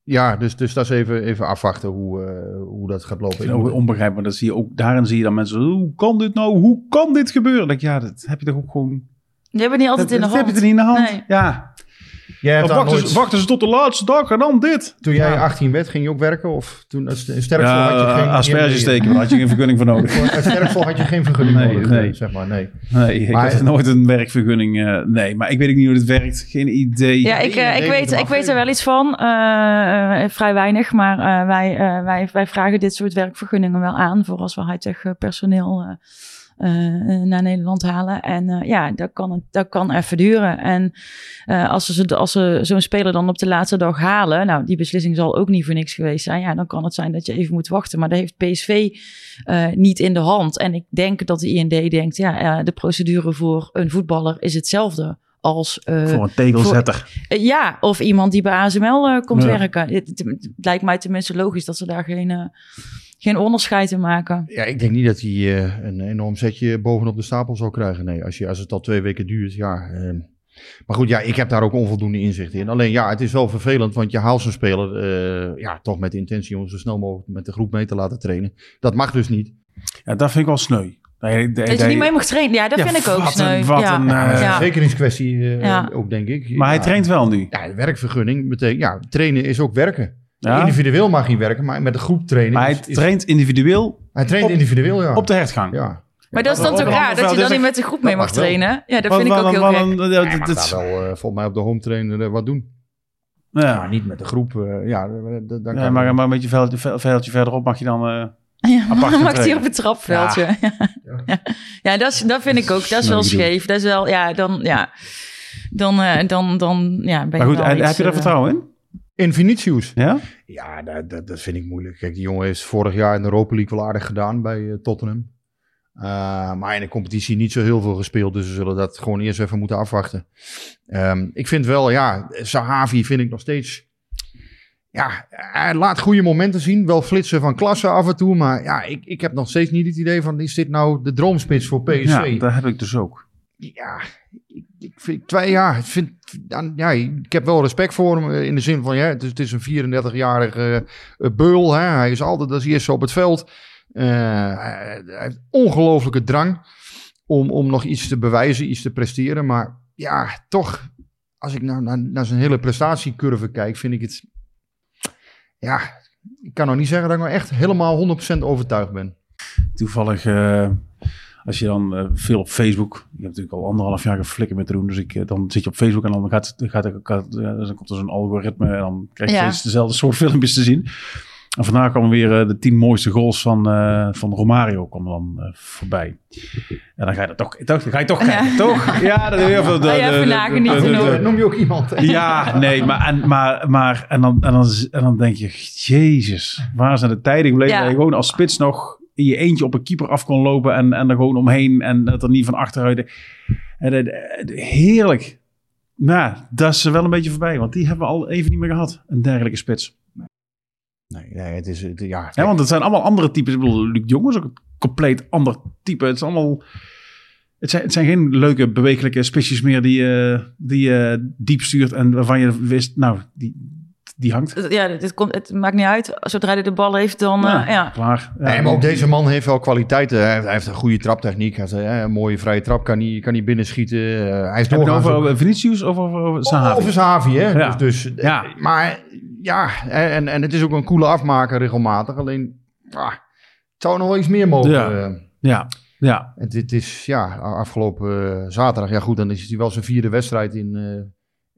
ja, dus, dus dat is even, even afwachten hoe, eh, hoe dat gaat Ik vind het lopen. ook onbegrijpelijk, maar dat zie je ook, daarin zie je dan mensen, hoe kan dit nou, hoe kan dit gebeuren? Ik, ja, dat heb je toch ook gewoon, Die hebben niet altijd dat, in de dat hand. heb je er niet in de hand. Nee. Ja, Jij wachten, nooit- ze, wachten ze tot de laatste dag en dan dit. toen jij Ja. 18 werd, ging je ook werken? Of toen als sterksel Ja, had je geen... asperges steken, daar had je geen vergunning voor nodig. Sterksel had je geen vergunning Nee, nodig, nee. eh, zeg maar. Nee. Nee, ik Maar- had nooit een werkvergunning. eh, nee, maar ik weet ook niet hoe dit werkt. Geen idee. Ja, ik, eh, Nee, ik, nee, weet, ik weet er wel iets van. eh, eh, vrij weinig. Maar eh, wij, eh, wij, wij vragen dit soort werkvergunningen wel aan. Voor als we high-tech eh, personeel eh, eh, naar Nederland halen. En eh, ja, dat kan, dat kan even duren. En als ze, als ze zo'n speler dan op de laatste dag halen. Nou, die beslissing zal ook niet voor niks geweest zijn. Ja, dan kan het zijn dat je even moet wachten. Maar dat heeft PSV niet in de hand. En ik denk dat de IND denkt. Ja, de procedure voor een voetballer is hetzelfde. Als, voor een tegelzetter. Ja, of iemand die bij ASML komt Ja. werken. Het, het- het lijkt mij tenminste logisch dat ze daar geen, geen onderscheid in maken. Ja, ik denk niet dat hij eh, een enorm setje bovenop de stapel zal krijgen. Nee, als, je, als het al twee weken duurt, ja. ehm. maar goed, ja, ik heb daar ook onvoldoende inzicht in. Alleen ja, het is wel vervelend, want je haalt zo'n speler eh, ja, toch met de intentie om zo snel mogelijk met de groep mee te laten trainen. Dat mag dus niet. Ja, dat vind ik wel sneu. Nee, Dat je niet mee mag trainen. Ja, dat Ja, vind ik ook sneu. een- wat ja. een, Ja, eh, ja. zekeringskwestie eh, Ja. ook, denk ik. Maar hij traint wel nu. Ja, de werkvergunning betekent, ja, trainen is ook werken. Ja. Individueel mag hij werken, maar met de groep trainen. Maar hij is- traint individueel hij traint op- individueel, ja. op de hertgang. ja. Maar dat is dan toch raar dat je dan is niet met de groep mee mag trainen. Ja, dat vind ik ook heel gek. Hij mag wel eh, volgens mij op de home trainer eh, wat doen. ja. Maar niet met de groep. eh, ja, dan Ja, kan maar, maar een beetje veldje, ve- veldje verderop mag je dan... eh, Ja, Apart mag hij op het trapveldje. Ja, ja. ja dat, is, dat vind ik ook. Dat is wel scheef. Dat is wel, ja, dan, ja. Dan, eh, dan, dan, ja, ben maar je goed, wel en, iets, heb je daar vertrouwen in? In Vinicius. Ja? Ja, dat, dat, dat vind ik moeilijk. Kijk, die jongen heeft vorig jaar in de Europa League wel aardig gedaan bij eh, Tottenham. Uh, maar in de competitie niet zo heel veel gespeeld. Dus we zullen dat gewoon eerst even moeten afwachten. Um, ik vind wel, ja, Sahavi vind ik nog steeds... Ja, hij laat goede momenten zien. Wel flitsen van klasse af en toe. Maar ja, ik, ik heb nog steeds niet het idee van... Is dit nou de droomspits voor PSV? Ja, dat heb ik dus ook. ja, ik, vind twee jaar. Ik, vind, ja, ik heb wel respect voor hem eh, in de zin van, ja, het is, een 34-jarige uh, beul. Hè? Hij is altijd als eerste op het veld. Uh, hij, heeft ongelooflijke drang om, om nog iets te bewijzen, iets te presteren. Maar ja, toch, als ik nou naar, naar zijn hele prestatiecurve kijk, vind ik het... Ja, ik kan nog niet zeggen dat ik nou echt helemaal 100% overtuigd ben. Toevallig... als je dan uh, veel op Facebook, ik heb natuurlijk al anderhalf jaar geflikken met te doen, dus ik, uh, dan zit je op Facebook en dan, gaat, gaat, gaat, gaat uh, dan komt er zo'n algoritme en dan krijg je Ja. steeds dezelfde soort filmpjes te zien. En vandaag kwamen weer eh, de tien mooiste goals van, eh, van Romario kwam dan eh, voorbij. En dan ga je dat toch, toch, ga je toch kijken, toch? Ja, dat heel veel. de- ja, de- Noem je ook iemand? Ja, nee, maar, en, maar, maar en, dan, en, dan, en dan denk je, jezus, waar zijn de tijden gebleven? Ja. Dat je gewoon als spits nog in je eentje op een keeper af kon lopen en, en er gewoon omheen en dat er niet van achteruit. Dat- heerlijk. Nou, dat is wel een beetje voorbij, want die hebben we al even niet meer gehad. Een dergelijke spits. Nee, nee, het is... Het, ja, Ja, want het zijn allemaal andere types. Ik bedoel, Luc Jong is ook een compleet ander type. Het is allemaal... Het zijn, het zijn geen leuke, bewegelijke spitsjes meer die je die, je diep stuurt en waarvan je wist, nou, die, die hangt. Ja, dit komt, het maakt niet uit. Zodra hij de bal heeft, dan... Ja, eh, ja. klaar. Ja, Nee, maar ook deze man heeft wel kwaliteiten. Hij heeft, een goede traptechniek. Hij heeft, hè, een mooie vrije trap, kan hij, kan hij binnenschieten. Eh, hij is Heb je het doorgaans ook- over Vinicius of over, over Sahavi? Sahavi, hè? Ja. Dus, dus, Ja. eh, Maar ja, en, en het is ook een coole afmaker regelmatig. Alleen, ah, het zou nog wel iets meer mogen. Ja. eh. Ja, ja. En dit is, ja, afgelopen eh, zaterdag. Ja goed, dan is hij wel zijn vierde wedstrijd in,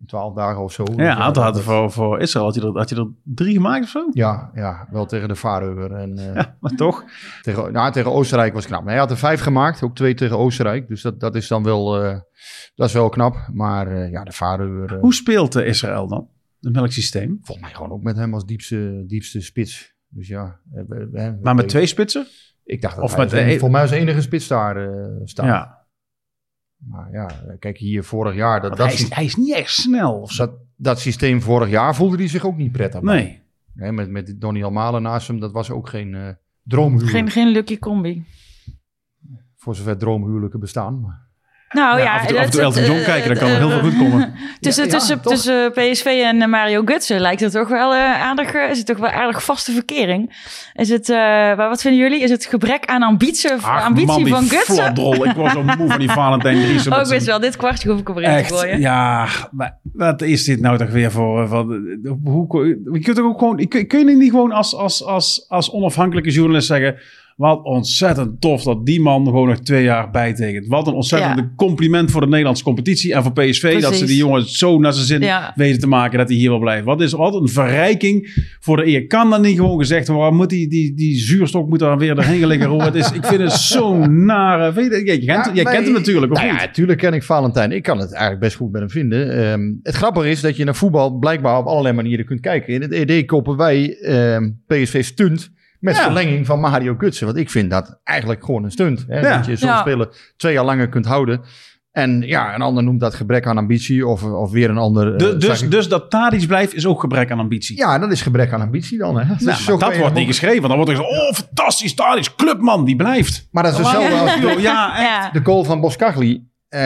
12 dagen of zo. Dus Ja, aantal had dat- voor, voor Israël had je, er, had je er drie gemaakt of zo? Ja, ja, wel tegen de Faroe. En eh, Maar toch? tegen, nou, tegen Oostenrijk was knap. Maar hij had er vijf gemaakt, ook twee tegen Oostenrijk. Dus dat, dat is dan wel, eh, dat is wel knap. Maar eh, ja, de eh, Hoe speelt Israël dan? In welk systeem? Volgens mij gewoon ook met hem als diepste, diepste spits. Dus ja. we- we- we- Maar met twee spitsen? Ik dacht dat of hij met volgens mij als enige spits daar staat. Ja. Maar ja, kijk hier vorig jaar. Dat, dat, hij, is, hij is niet echt snel of zo. dat, dat systeem vorig jaar voelde hij zich ook niet prettig. Nee. Hè, met, met Donny Almalen naast hem, dat was ook geen eh droomhuwelijk. Geen, geen lucky combi. Voor zover droomhuwelijken bestaan. Maar- Nou Ja, ja, af en toe, af en toe dat- Elton John eh, kijken, dan kan er eh, heel veel goed komen. Tussen, Ja, tussen, tussen PSV en eh, Mario Gutsen lijkt het toch wel eh, aardig, eh, is het toch wel aardig vaste verkering. Is het, eh, maar wat vinden jullie? Is het gebrek aan ambitie, Ach, ambitie man, die van Gutsen? Ik was zo moe van die Valentijn Driessen. Ook best wel, dit kwartje hoef ik op erin te Echt, gooien. ja. Maar wat is dit nou toch weer voor... eh, Van, eh, hoe, je kunt toch ook gewoon... Kun, kun je niet gewoon als, als, als, als onafhankelijke journalist zeggen... Wat ontzettend tof dat die man gewoon nog twee jaar bijtekent. Wat een ontzettend Ja. compliment voor de Nederlandse competitie en voor PSV. Dat ze die jongen zo naar zijn zin Ja. weten te maken dat hij hier wil blijven. Wat is wat een verrijking voor de eer. Kan dan niet gewoon gezegd worden, waar moet die, die, die zuurstok moet daar weer erheen liggen. Roel? Het is, ik vind het zo'n nare... Weet je, jij kent, Ja, jij nee, kent hem natuurlijk, of nou niet? Ja, natuurlijk ken ik Valentijn. Ik kan het eigenlijk best goed met hem vinden. Ehm, het grappige is dat je naar voetbal blijkbaar op allerlei manieren kunt kijken. In het ED koppen wij ehm, PSV stunt met Ja. verlenging van Mario Gutsen. Want ik vind dat eigenlijk gewoon een stunt. Hè? Ja. Dat je zo'n Ja. speler twee jaar langer kunt houden. En ja, een ander noemt dat gebrek aan ambitie of, of weer een ander... eh, De- zag dus, ik- dus dat Tadic blijft is ook gebrek aan ambitie. ja, dat is gebrek aan ambitie dan. Hè? Dus Nou, dat wordt niet geschreven. Dan wordt er gezegd, oh fantastisch, Tadic, clubman, die blijft. Maar dat is hetzelfde als... Ja, ja, echt. Ja. De goal van Boskagli. eh,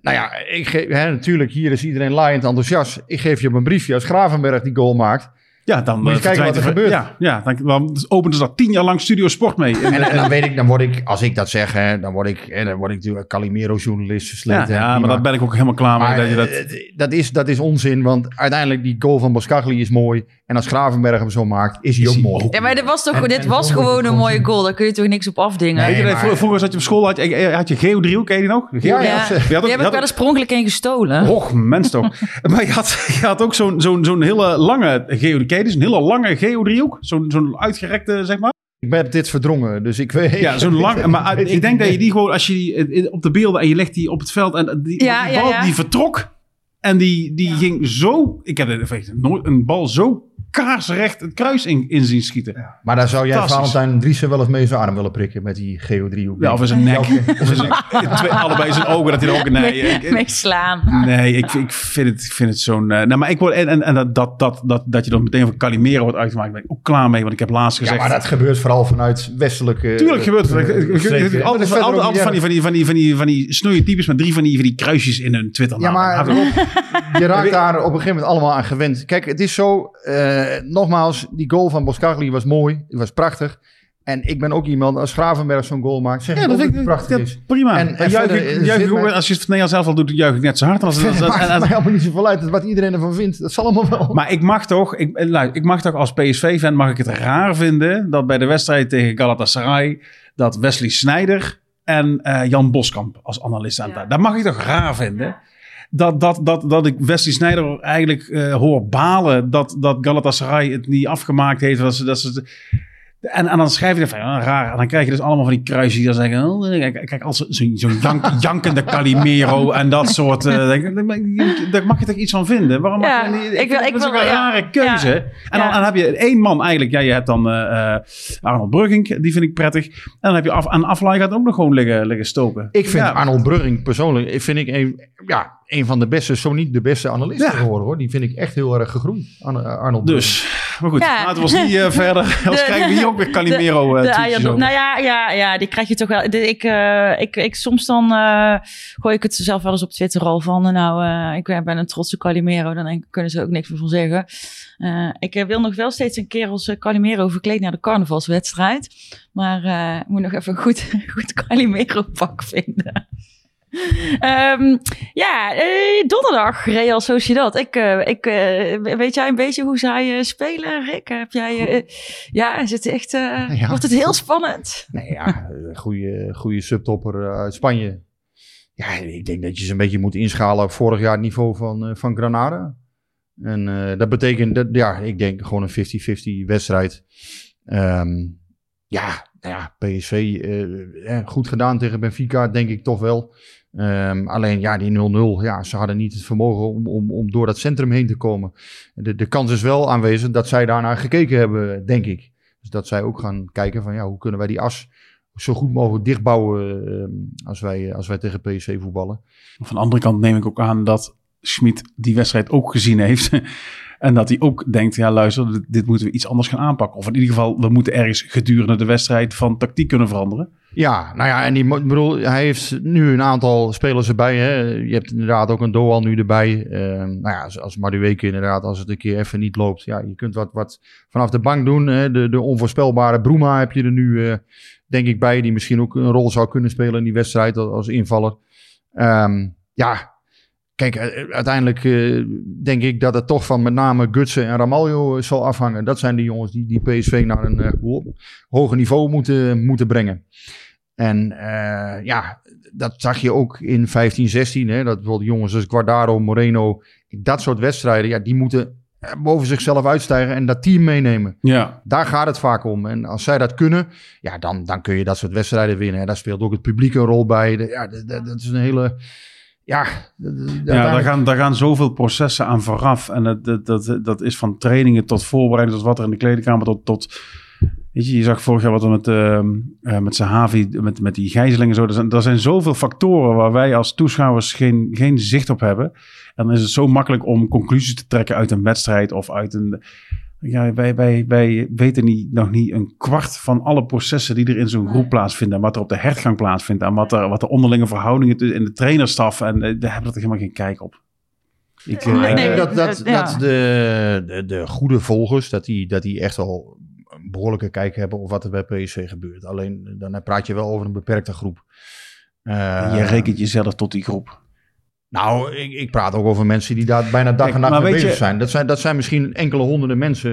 nou ja, ik ge- hè, natuurlijk, hier is iedereen laaiend enthousiast. Ik geef je op een briefje als Gravenberg die goal maakt. Ja, dan Moet je eh, kijken wat er gebeurt. Ja, ja dan, dan openen ze dat tien jaar lang Studio Sport mee. En, En, en dan weet ik, dan word ik, als ik dat zeg, hè, dan word ik, hè, dan word ik natuurlijk Calimero-journalist ja, versleten. ja, maar daar ben ik ook helemaal klaar mee. Maar, dat je dat, eh, dat, is, dat is onzin, want uiteindelijk die goal van Boskagli is mooi. En als Gravenberg hem zo maakt, is hij Is ook mooi. Ja, maar dit was toch En- dit en was gewoon een mooie goal. Daar kun je toch niks op afdingen. Nee, dat maar- vroeger zat je op school, had je, eh, had je geodriehoek, ken je die nog? Ja, Geodriehoek. ja. Ja. Je had ook- Die je heb ik had wel eens pronkelijk in gestolen. Och, mens toch. maar je had, je had ook zo'n zo'n zo'n hele lange geodriehoek. Een hele lange geodriehoek. Zo'n zo'n uitgerekte, zeg maar. Ik ben dit verdrongen, dus ik weet... Ja, zo'n lang. Maar weet ik denk dat je die gewoon, als je die eh, op de beelden en je legt die op het veld en die, Ja, die bal ja. die vertrok en die, die ging zo. Ik heb het nooit een bal zo kaarsrecht het kruis in, in zien schieten. Maar daar zou jij. Valentijn Driessen wel eens mee zijn arm willen prikken met die geodriehoek. Ja, of in zijn nek. Of zijn, twee, allebei zijn ogen dat hij er ook. Nee, ik- Mee slaan. nee ik, ik vind het, ik vind het zo'n. eh, nou, maar ik word. En, en, en dat, dat, dat, dat, dat je dan meteen van Calimero wordt uitgemaakt, ben ik ook klaar mee. Want ik heb laatst Ja, gezegd. maar dat gebeurt vooral vanuit westelijke... Tuurlijk gebeurt het. Altijd altijd van die, van die, van die, van die, van die snoeie types met drie van die, van die kruisjes in hun Twitter. Ja, maar je raakt daar op een gegeven moment allemaal aan gewend. Kijk, het is zo, eh, nogmaals, die goal van Boskagli was mooi, die was prachtig. En ik ben ook iemand, als Gravenberg zo'n goal maakt, zeg Ja, dat ik het prachtig dat- is. prima. En- juich, verder, ik- eh, juich zit ik ook- mij- als je het van Nederland zelf al doet, juich ik net zo hard. Als, als, Het als- maakt als- mij helemaal niet zoveel uit wat iedereen ervan vindt. Dat zal allemaal wel. maar ik mag toch, ik, eh, luister, ik mag toch als PSV-fan mag ik het raar vinden dat bij de wedstrijd tegen Galatasaray dat Wesley Sneijder en eh, Jan Boskamp als analist aan het Dat mag ik toch raar vinden. Dat, dat, dat, dat ik Wesley Sneijder eigenlijk eh, hoor balen dat, dat Galatasaray het niet afgemaakt heeft. Dat ze, dat ze, en, en dan schrijf je van, ja, raar. En dan krijg je dus allemaal van die kruisjes die dan zeggen... oh, kijk, kijk, als zo'n zo'n jank, jankende Calimero en dat soort... eh, denk ik, daar mag je toch iets van vinden? Waarom Ja, mag je niet? ik wil- vind ik dat is ook wil- een ja. rare keuze. Ja. En, dan, en dan heb je één man eigenlijk. Ja, je hebt dan eh, eh, Arnold Brugging, die vind ik prettig. En dan heb je af, aan Aflaai gaat ook nog gewoon liggen, liggen stoken. Ik vind Ja. Arnold Brugging persoonlijk vind ik een, ja, een van de beste, zo niet de beste analisten Ja. geworden hoor. Die vind ik echt heel erg gegroeid. Arno- Arnold. Dus, maar goed, Ja. laten we ons niet eh, verder. Anders De- krijgen we hier ook weer Calimero de, eh de over. Nou ja, ja, ja, die krijg je toch wel. De- ik, eh, ik, ik, soms dan eh, gooi ik het zelf wel eens op Twitter al van. eh, Nou, eh, ik ben een trotse Calimero. Dan kunnen ze ook niks meer van zeggen. Eh, ik eh, wil nog wel steeds een keer als eh, Calimero verkleed naar de carnavalswedstrijd. Maar eh, ik moet nog even een goed, goed Calimero pak vinden. Ehm, ja, eh, donderdag Real Sociedad. Ik, eh, ik, eh, weet jij een beetje hoe zij spelen, Rick? Heb jij, ja, is het echt, Ja. wordt het heel spannend? Nee, ja, goede, goede subtopper uit Spanje. Ja, ik denk dat je ze een beetje moet inschalen op vorig jaar het niveau van, van Granada. En dat betekent, dat, ja, ik denk gewoon een 50-50 wedstrijd. Ehm, ja, nou ja, PSV eh, eh, goed gedaan tegen Benfica, denk ik toch wel. Ehm, alleen ja, die 0-0, ja, ze hadden niet het vermogen om, om, om door dat centrum heen te komen. De, de kans is wel aanwezig dat zij daarnaar gekeken hebben, denk ik. Dus dat zij ook gaan kijken van ja, hoe kunnen wij die as zo goed mogelijk dichtbouwen ehm, als, wij, als wij tegen PSV voetballen. Van de andere kant neem ik ook aan dat Schmid die wedstrijd ook gezien heeft. en dat hij ook denkt, ja luister, dit, moeten we iets anders gaan aanpakken. Of in ieder geval, we moeten ergens gedurende de wedstrijd van tactiek kunnen veranderen. Ja, nou ja, en die, bedoel, hij heeft nu een aantal spelers erbij. Hè. Je hebt inderdaad ook een Doal nu erbij. Ehm, nou ja, als, als Madueke inderdaad, als het een keer even niet loopt. Ja, je kunt wat, wat vanaf de bank doen. Hè. De, de onvoorspelbare Bruma heb je er nu, eh, denk ik, bij. Die misschien ook een rol zou kunnen spelen in die wedstrijd als, als invaller. Ehm, ja, kijk, eh, uiteindelijk eh, denk ik dat het toch van met name Gutsen en Ramaljo eh, zal afhangen. Dat zijn die jongens die, die PSV naar een eh, ho- hoger niveau moeten, moeten brengen. En eh, ja, dat zag je ook in 15, 16. Hè, dat bijvoorbeeld jongens als Guardado, Moreno, dat soort wedstrijden, ja, die moeten eh, boven zichzelf uitstijgen en dat team meenemen. Ja, Daar gaat het vaak om. En als zij dat kunnen, ja, dan, dan kun je dat soort wedstrijden winnen. En daar speelt ook het publiek een rol bij. De- ja, dat is een hele... Ja, ja daar, gaan, daar gaan zoveel processen aan vooraf. En dat, dat, dat, dat is van trainingen tot voorbereiding, tot wat er in de kleedkamer, tot... tot Weet je, je zag vorig jaar wat er met, eh met Sahavi, met, met die gijzelingen en zo. Er zijn, er zijn zoveel factoren waar wij als toeschouwers geen, geen zicht op hebben. En dan is het zo makkelijk om conclusies te trekken uit een wedstrijd of uit een... Ja, wij, wij, wij weten niet, nog niet een kwart van alle processen die er in zo'n groep plaatsvinden. En wat er op de hertgang plaatsvindt. En wat, er, wat de onderlinge verhoudingen in de trainerstaf. En eh, daar hebben we toch helemaal geen kijk op. Ik, eh, denk Nee, dat, dat, ja. dat de, de, de goede volgers, dat die, dat die echt wel een behoorlijke kijk hebben op wat er bij PSV gebeurt. Alleen dan praat je wel over een beperkte groep. Eh, je rekent jezelf tot die groep. Nou, ik, ik praat ook over mensen die daar bijna dag en nacht mee bezig je- zijn. Dat, zijn. dat zijn misschien enkele honderden mensen.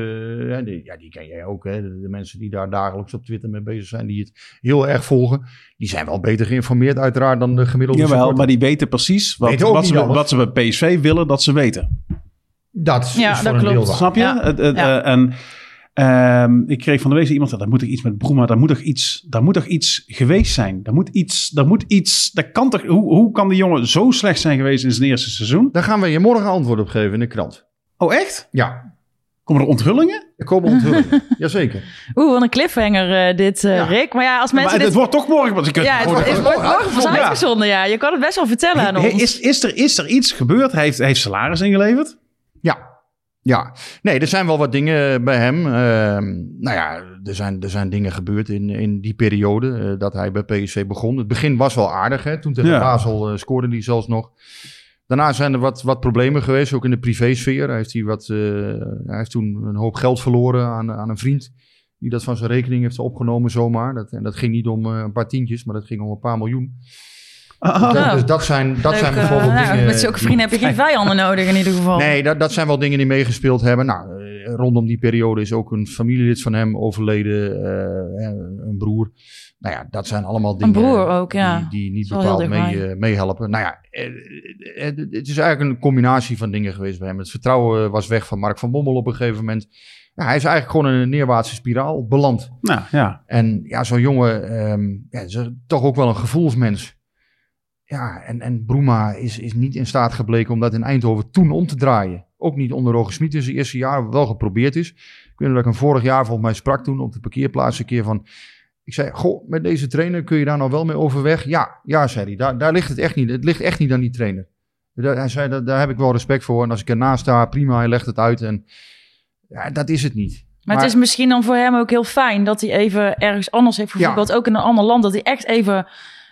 eh, die, ja, die ken jij ook. Hè? De, de mensen die daar dagelijks op Twitter mee bezig zijn. Die het heel erg volgen. Die zijn wel beter geïnformeerd uiteraard dan de gemiddelde Jawel, supporter. maar die weten precies wat, Weten wat, ze, alles. wat ze bij PSV willen dat ze weten. Dat Ja, is voor dat een klopt. deel waar. Snap je? Ja. eh, en ehm, ik kreeg van de week iemand, daar moet er iets met Broema, daar moet toch iets, daar moet toch iets geweest zijn. Daar moet iets, daar moet iets, dat kan toch, hoe, hoe kan die jongen zo slecht zijn geweest in zijn eerste seizoen? Daar gaan we je morgen antwoord op geven in de krant. Oh echt? Ja, Komen er onthullingen? er komen onthullingen. Jazeker. Oeh, wat een cliffhanger eh, dit, eh, Ja. Rick. Maar ja, als Maar mensen het, dit... wordt toch morgen, want ik ja, het, wordt- het wordt morgen pas Ja. uitgezonden, ja. Je kan het best wel vertellen aan ons. is, is, er, is er iets gebeurd? Hij heeft, hij heeft salaris ingeleverd? Ja. Ja, nee, er zijn wel wat dingen bij hem. Ehm, nou ja, er zijn, er zijn dingen gebeurd in, in die periode eh, dat hij bij PSV begon. Het begin was wel aardig, hè? toen tegen Ja. Basel eh, scoorde hij zelfs nog. Daarna zijn er wat, wat problemen geweest, ook in de privésfeer. Hij heeft, hij wat, eh, hij heeft toen een hoop geld verloren aan, aan een vriend. Die dat van zijn rekening heeft opgenomen zomaar. Dat, en dat ging niet om een paar tientjes, maar dat ging om een paar miljoen. Ah, Dat- Nou, dus dat zijn, dat Leuk, zijn eh, bijvoorbeeld nou, dingen... Met zulke vrienden heb je geen vijanden nodig in ieder geval. Nee, dat, dat zijn wel dingen die meegespeeld hebben. Nou, eh, rondom die periode is ook een familielid van hem overleden, eh, een broer. Nou ja, dat zijn allemaal dingen broer ook, ja. die, die niet bepaald mee, eh, meehelpen. Nou ja, het is eigenlijk een combinatie van dingen geweest bij hem. Het vertrouwen was weg van Mark van Bommel op een gegeven moment. Ja, hij is eigenlijk gewoon in een neerwaartse spiraal beland. Nou ja, En ja, zo'n jongen ehm, ja, is toch ook wel een gevoelsmens. Ja, en, en Broema is, is niet in staat gebleken om dat in Eindhoven toen om te draaien. Ook niet onder Roger Smit in zijn eerste jaar, wel geprobeerd is. Ik weet nog dat ik hem vorig jaar volgens mij sprak toen op de parkeerplaats een keer van... Ik zei, goh, met deze trainer kun je daar nou wel mee overweg? Ja, ja, zei hij, daar, daar ligt het echt niet. Het ligt echt niet aan die trainer. Daar, hij zei, daar, daar heb ik wel respect voor. En als ik ernaast sta, prima, hij legt het uit. En ja, dat is het niet. Maar, het is misschien dan voor hem ook heel fijn dat hij even ergens anders heeft gevoetbald. Ook in een ander land. Dat hij echt even...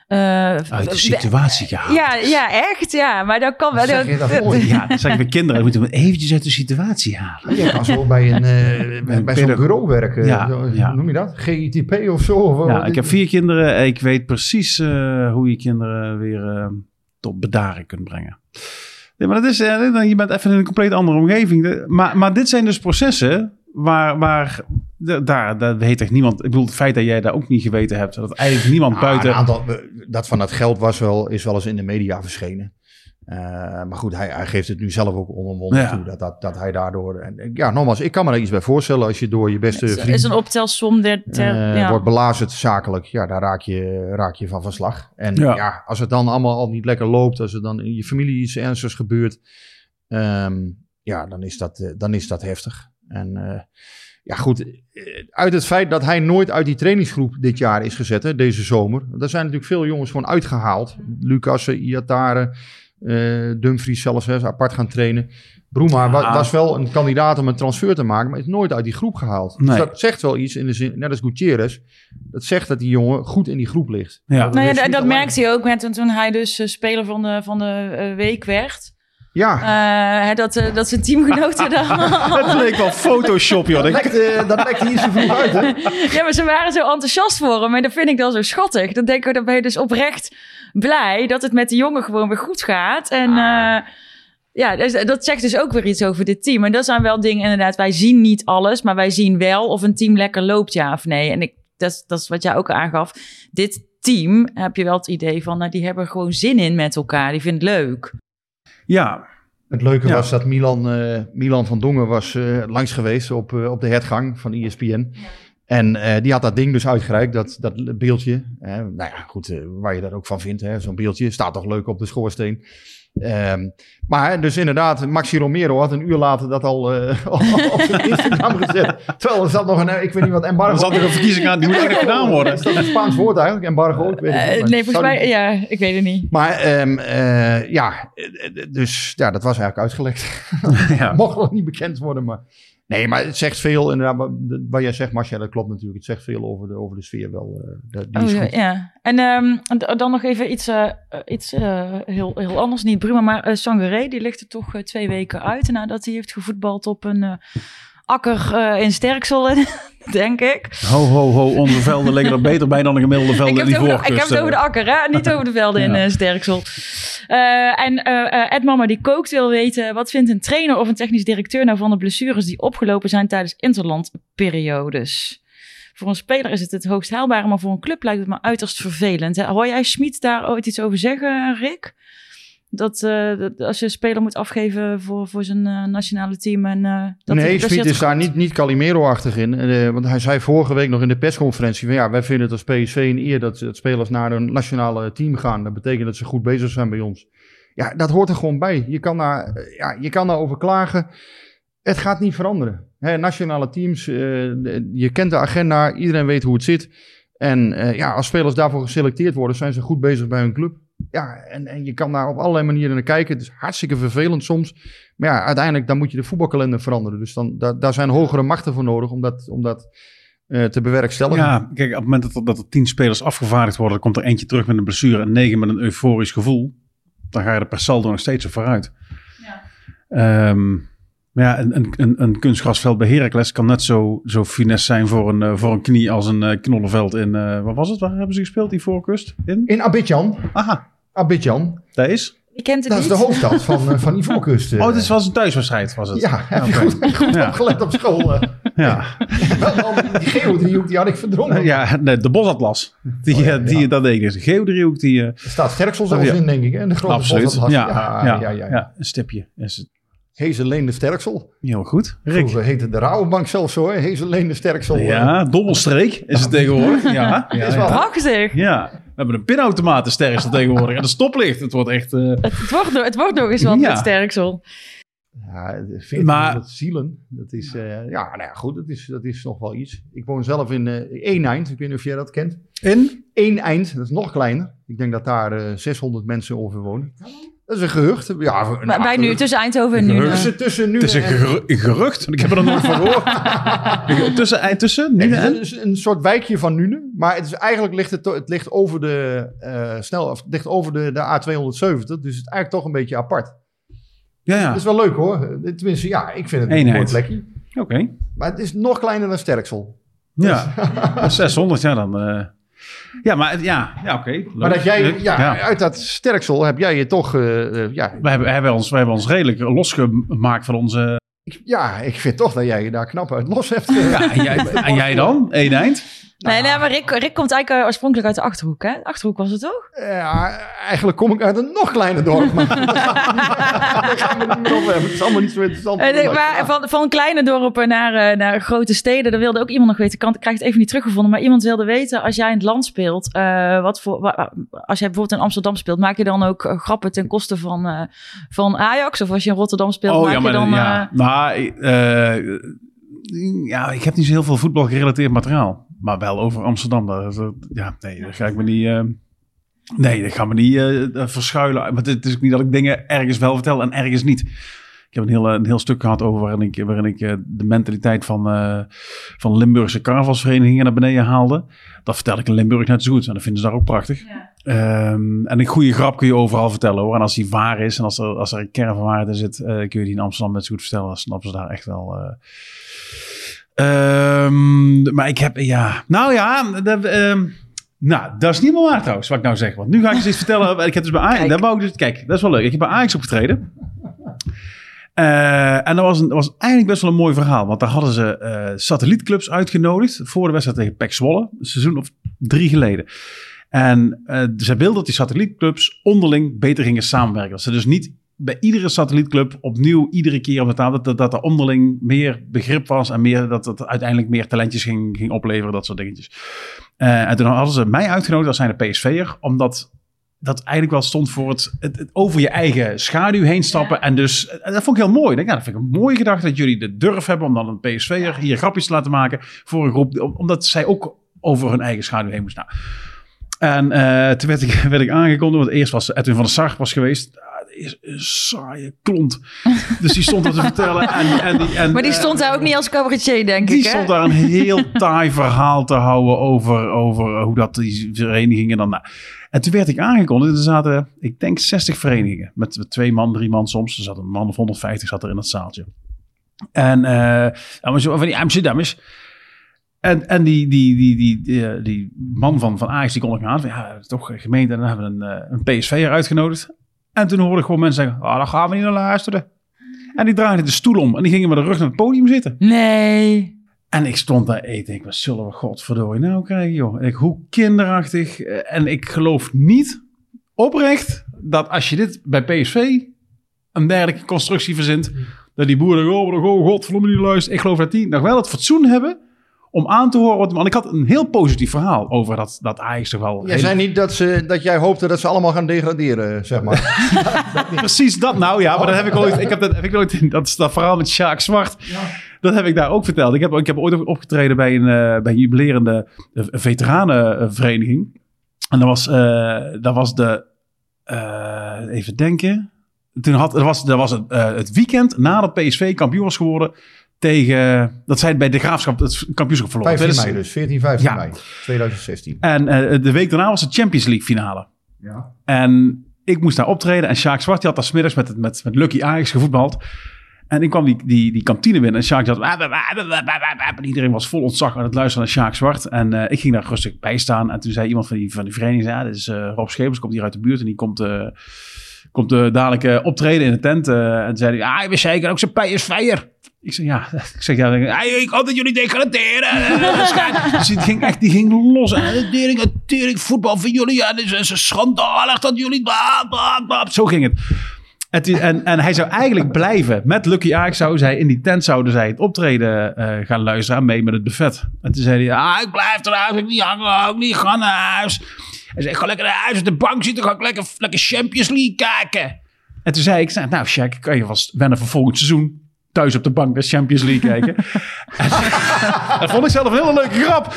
eh, uit de situatie gehaald. Ja, ja, echt. Ja, maar dan kan wel. Zeg je dat mooi? Ja, dat zeggen we kinderen. Dan moeten we eventjes uit de situatie halen. Je kan zo bij, een, eh, bij, bij zo'n bureau werken. Ja, Zo, ja. Noem je dat? GITP of zo? Of, Ja, ik heb vier kinderen. Ik weet precies eh, hoe je kinderen weer tot bedaren kunt brengen. Nee, maar dat is, eh, je bent even in een compleet andere omgeving. Maar, maar dit zijn dus processen waar, waar de- daar, daar weet echt niemand. Ik bedoel, het feit dat jij daar ook niet geweten hebt. Dat eigenlijk niemand Ah, buiten. een aantal, dat van dat geld was wel, is wel eens in de media verschenen. Eh, maar goed, hij, hij geeft het nu zelf ook onomwonden Ja. toe. Dat, dat, dat hij daardoor... En, ja, nogmaals, ik kan me er iets bij voorstellen. Als je door je beste Het vriend is een optelsom. Der, ter- eh, ja. wordt belazerd zakelijk. Ja, daar raak je, raak je van van slag. En ja. Ja. als het dan allemaal al niet lekker loopt. Als er dan in je familie iets ernstigs gebeurt. ehm, ja, dan is, dat, eh, dan is dat heftig. En eh, ja, goed. eh, Uit het feit dat hij nooit uit die trainingsgroep dit jaar is gezet, hè, deze zomer. Daar zijn natuurlijk veel jongens gewoon uitgehaald. Lucassen, Iatare, eh Dumfries zelfs, hè, apart gaan trainen. Broema was wel een kandidaat om een transfer te maken, maar is nooit uit die groep gehaald. Dus dat zegt wel iets in de zin, net als Gutierrez. Dat zegt dat die jongen goed in die groep ligt. Ja. Dat Nou ja, dat, merkte hij ook met, toen- hij dus eh, speler van de, van de eh, week werd. Ja, Eh, hè, dat, eh, dat zijn teamgenoten dan... Het leek wel Photoshop, joh. dat Dat- lekt, eh, dat hier zo vroeg uit, hè? Ja, maar ze waren zo enthousiast voor hem. En dat vind ik dan zo schattig. Dan denk ik, dan ben je dus oprecht blij dat het met de jongen gewoon weer goed gaat. En Ah. eh, ja, dus, dat zegt dus ook weer iets over dit team. En dat zijn wel dingen, inderdaad. Wij zien niet alles, maar wij zien wel of een team lekker loopt, ja of nee. En ik, dat, is- dat is wat jij ook aangaf. Dit team, heb je wel het idee van, nou, die hebben gewoon zin in met elkaar. Die vinden het leuk. Ja, Het leuke Ja. was dat Milan, eh, Milan van Dongen was eh, langs geweest op, eh, op de hertgang van ESPN. En eh, die had dat ding dus uitgereikt, dat, dat beeldje. Nou ja, goed, waar je dat ook van vindt, hè, zo'n beeldje. Staat toch leuk op de schoorsteen. Ehm, maar dus inderdaad, Maxi Romero had een uur later dat al eh, op zijn Instagram gezet. Terwijl er zat nog een, ik weet niet wat, embargo. er zat nog een verkiezing aan. Die moet eigenlijk gedaan worden. Is dat een Spaans woord eigenlijk? Embargo? Ik weet het Eh, niet, nee, volgens mij, ja, ik weet het niet. maar ehm, eh, ja, dus ja, dat was eigenlijk uitgelekt. Ja. Mocht nog niet bekend worden, maar... Nee, maar het zegt veel, inderdaad, wat- jij zegt, Marcia, dat klopt natuurlijk. Het zegt veel over de, over de sfeer wel. eh, die is Oh, goed. ja. En ehm, dan nog even iets, eh, iets eh, heel, heel anders. Niet Bruma, maar Sangaré. Die ligt er toch twee weken uit. Nadat hij heeft gevoetbald op een eh, akker eh, in Sterksel, denk ik. Ho, ho, ho. Onze velden liggen er beter bij dan de gemiddelde velden in die de- ik heb het over de akker, hè? niet over de velden in eh, Sterksel. Eh, en eh eh, Ed Mama die kookt wil weten... wat vindt een trainer of een technisch directeur nou van de blessures... die opgelopen zijn tijdens interlandperiodes? Voor een speler is het het hoogst haalbare... maar voor een club lijkt het me uiterst vervelend. Hè? Hoor jij Schmid daar ooit iets over zeggen, Rick? Dat, eh, dat als je een speler moet afgeven voor, voor zijn eh, nationale team... En, eh, dat nee, het is daar niet, niet Calimero-achtig in. Want hij zei vorige week nog in de persconferentie... Van, ja, wij vinden het als PSV een eer dat, dat spelers naar een nationale team gaan. Dat betekent dat ze goed bezig zijn bij ons. Ja, dat hoort er gewoon bij. Je kan daar, ja, je kan daarover klagen. Het gaat niet veranderen. Hè, nationale teams, je kent de agenda, iedereen weet hoe het zit. En ja, als spelers daarvoor geselecteerd worden, zijn ze goed bezig bij hun club. Ja, en, en je kan daar op allerlei manieren naar kijken. Het is hartstikke vervelend soms. Maar ja, uiteindelijk dan moet je de voetbalkalender veranderen. Dus dan, daar, daar zijn hogere machten voor nodig om dat, om dat eh, te bewerkstelligen. Ja, kijk, op het moment dat er, dat er tien spelers afgevaardigd worden, komt er eentje terug met een blessure en negen met een euforisch gevoel. Dan ga je er per saldo nog steeds op vooruit. Ehm, maar ja, een, een, een, een kunstgrasveld bij Heracles kan net zo, zo finesse zijn voor een, eh, voor een knie als een eh, knollenveld in, eh waar was het? Waar hebben ze gespeeld, die voorkust? In? In Abidjan, Aha, Abidjan, daar is. Wie kent het Dat is de hoofdstad van, eh, van Ivoorkust. Oh, het was een thuiswedstrijd, was het? Ja, heb je goed, goed Ja. opgelet op school. eh. Ja. Wel, die geodriehoek, die had ik verdrongen. Ja, nee, de bosatlas. Die, Oh, ja, eh, die ja. dat deed ik. Dus de geodriehoek, die... Er staat Sterksel zelfs Ja. in, denk ik. En de grote absoluut. Bosatlas. Ja, ja, ja, ja, ja, een stipje. Is het Hezeleen de Sterksel. heel goed. Rick. Vroeger heette de Rabobank zelfs zo, hè? Hezeleen de Sterksel. eh. Ja, dobbelstreek is het tegenwoordig. Ja, ja, Is wel- ja. Prachtig. Ja, we hebben een pinautomaat de sterkste tegenwoordig. En de stoplicht. Het wordt echt... eh, Het, het, wordt, nog- het wordt nog eens wat Ja. met Sterksel. Ja, 1400 Maar- zielen. Dat is, eh, ja, nou ja, goed, dat is, dat is nog wel iets. Ik woon zelf in eh één eind. Ik weet niet of jij dat kent. in? Eén eind, dat is nog kleiner. Ik denk dat daar eh 600 mensen ongeveer wonen. Dat is een gehucht. Ja, een Maar bij nu, tussen Eindhoven en nu. Gehucht. Tussen, tussen nu Het is een en- geru- een gerucht. Ik heb er nog nooit van gehoord. tussen, eh, tussen nu Het is een soort wijkje van Nune, maar het is eigenlijk ligt het, het ligt over de eh, snel, of ligt over de, de A270, dus het is eigenlijk toch een beetje apart. Ja, ja. Het is wel leuk hoor. Tenminste, ja, ik vind het een Eenheid. mooi plekje. Oké. Maar het is nog kleiner dan Sterksel. Ja. 600, ja dan... eh. Ja, maar ja, ja oké. Maar dat jij, ja, uit dat Sterksel heb jij je toch, eh, eh, ja, We hebben, hebben ons, we hebben ons redelijk losgemaakt van onze... ja, ik vind toch dat jij je daar knap uit los hebt. Ja, en jij, en jij dan? Eén eind? Nee, nee, maar Rick, Rick komt eigenlijk eh, oorspronkelijk uit de Achterhoek, hè? Achterhoek was het toch? Ja, eigenlijk kom ik uit een nog kleiner dorp. Maar daar gaan we het niet meer over hebben. Het is allemaal niet zo interessant. Eh, nee, maar van, van kleine dorpen naar, eh, naar grote steden, daar wilde ook iemand nog weten. Ik, krijg het even niet teruggevonden, maar iemand wilde weten, als jij in het land speelt, eh, wat voor, als jij bijvoorbeeld in Amsterdam speelt, maak je dan ook grappen ten koste van, eh, van Ajax? Of als je in Rotterdam speelt, maak je dan... ja. Maar, eh, ja, ik heb niet zo heel veel voetbal gerelateerd materiaal. Maar wel over Amsterdam. Dat, dat- ja, nee, dat ga ik me niet... eh, nee, dat gaan we niet eh, verschuilen. Maar het is ook niet dat ik dingen ergens wel vertel en ergens niet. Ik heb een heel, een heel stuk gehad over waarin ik, waarin ik eh, de mentaliteit van, eh, van Limburgse carnavalsverenigingen naar beneden haalde. Dat vertel ik in Limburg net zo goed. En dat vinden ze daar ook prachtig. Ehm, en een goede grap kun je overal vertellen hoor. En als die waar is en als er, als er een kern van waarheid in zit, eh, kun je die in Amsterdam net zo goed vertellen. Dan snappen ze daar echt wel. Ehm, maar ik heb, ja, nou ja, dat, ehm, nou, dat is niet meer waar trouwens, wat ik nou zeg. Want nu ga ik eens iets vertellen. Ik heb dus bij Ajax, Kijk. daar wou ik dus, kijk, dat is wel leuk. Ik heb bij Ajax opgetreden. Eh, en dat was, een, dat was eigenlijk best wel een mooi verhaal. Want daar hadden ze eh, satellietclubs uitgenodigd voor de wedstrijd tegen PEC Zwolle. Een seizoen of drie geleden. En eh zij wilden dat die satellietclubs onderling beter gingen samenwerken. Dat ze dus niet bij iedere satellietclub opnieuw iedere keer op de tafel... dat, dat er onderling meer begrip was... en meer, dat het uiteindelijk meer talentjes ging, ging opleveren, dat soort dingetjes. Eh, en toen hadden ze mij uitgenodigd als zijn de PSV'er... omdat dat eigenlijk wel stond voor het, het, het over je eigen schaduw heen stappen. En dus, eh, dat vond ik heel mooi. Ik denk, ja, dat vind ik een mooie gedachte dat jullie de durf hebben om dan een PSV'er hier grapjes te laten maken voor een groep. om- Omdat zij ook over hun eigen schaduw heen moest. Nou, en eh, toen werd ik, werd ik aangekondigd, want eerst was Edwin van der Sar was geweest. Is een saaie klont. Dus die stond dat te vertellen. En, en die, en, maar die stond daar ook niet als cabaretier, denk die ik, hè? stond daar een heel taai verhaal te houden over, over hoe dat die verenigingen dan... En toen werd ik aangekondigd. Er zaten, ik denk, 60 verenigingen. Met, met twee man, drie man soms. Er zat een man of 150 zat er in dat zaaltje. En zo van die Amsterdammers. En, en die, die, die, die, die, eh, die man van, van Ajax, die kon ik aan. van, Ja, toch gemeente. En dan hebben we een, eh, een PSV'er uitgenodigd. En toen hoorde ik gewoon mensen zeggen, ah, daar gaan we niet naar luisteren. En die draaiden de stoel om. En die gingen met de rug naar het podium zitten. Nee. En ik stond daar eten. Ik was, zullen we godverdorie nou krijgen, joh. En ik, hoe kinderachtig. En ik geloof niet oprecht dat als je dit bij PSV een dergelijke constructie verzint, dat die boeren oh, oh, godverdomme niet luisteren. Ik geloof dat die nog wel het fatsoen hebben om aan te horen. Want ik had een heel positief verhaal over dat, dat Ajax toch wel... Jij zei niet dat, ze, dat jij hoopte dat ze allemaal gaan degraderen, zeg maar. Precies dat nou, ja. Maar dat heb ik ooit... Ik heb dat, heb ik ooit dat, is dat verhaal met Sjaak Zwart. Dat heb ik daar ook verteld. Ik heb, ik heb ooit opgetreden bij een, eh, bij een jubilerende eh, veteranenvereniging. En dat was, eh, dat was de... even denken. Toen had, dat was, dat was het, het weekend nadat PSV kampioen was geworden tegen... Dat zij bij de Graafschap het kampioenschap verloren. 15 2000 mei dus, 14, 15 Ja. mei 2016. En eh, de week daarna was de Champions League finale. Ja. En ik moest daar optreden. En Sjaak Zwart die had daar smiddags met, het- met, met Lucky Ajax gevoetbald. En ik kwam die, die, die kantine binnen. En Sjaak had... En iedereen was vol ontzag aan het luisteren naar Sjaak Zwart. En eh, ik ging daar rustig bij staan. En toen zei iemand van die, van die vereniging... Ja, dit is eh, Rob Schepers, komt hier uit de buurt. En die komt, komt uh, dadelijk uh, optreden in de tent. Uh, en zei hij, ah, we zeker ook zijn PSV'er. Ik zeg, ja, ik zeg, ja, ik hoop dat jullie degraderen. dus die ging echt, die ging los. Tering, tering, voetbal voor jullie. Ja, het is schandalig dat jullie... Zo ging het. En, en, en, hij zou eigenlijk blijven. Met Lucky Ajax zou zij in die tent zouden zij het optreden gaan luisteren. Mee met het buffet. En toen zei hij, ah, ik blijf eruit. Ik niet hangen, ook niet gaan naar huis. Hij zei, ik ga lekker naar huis op de bank zitten. ga ik lekker, lekker Champions League kijken. En toen zei ik, nou Shaq, kan je vast wennen voor volgend seizoen thuis op de bank de Champions League kijken. dat vond ik zelf een hele leuke grap.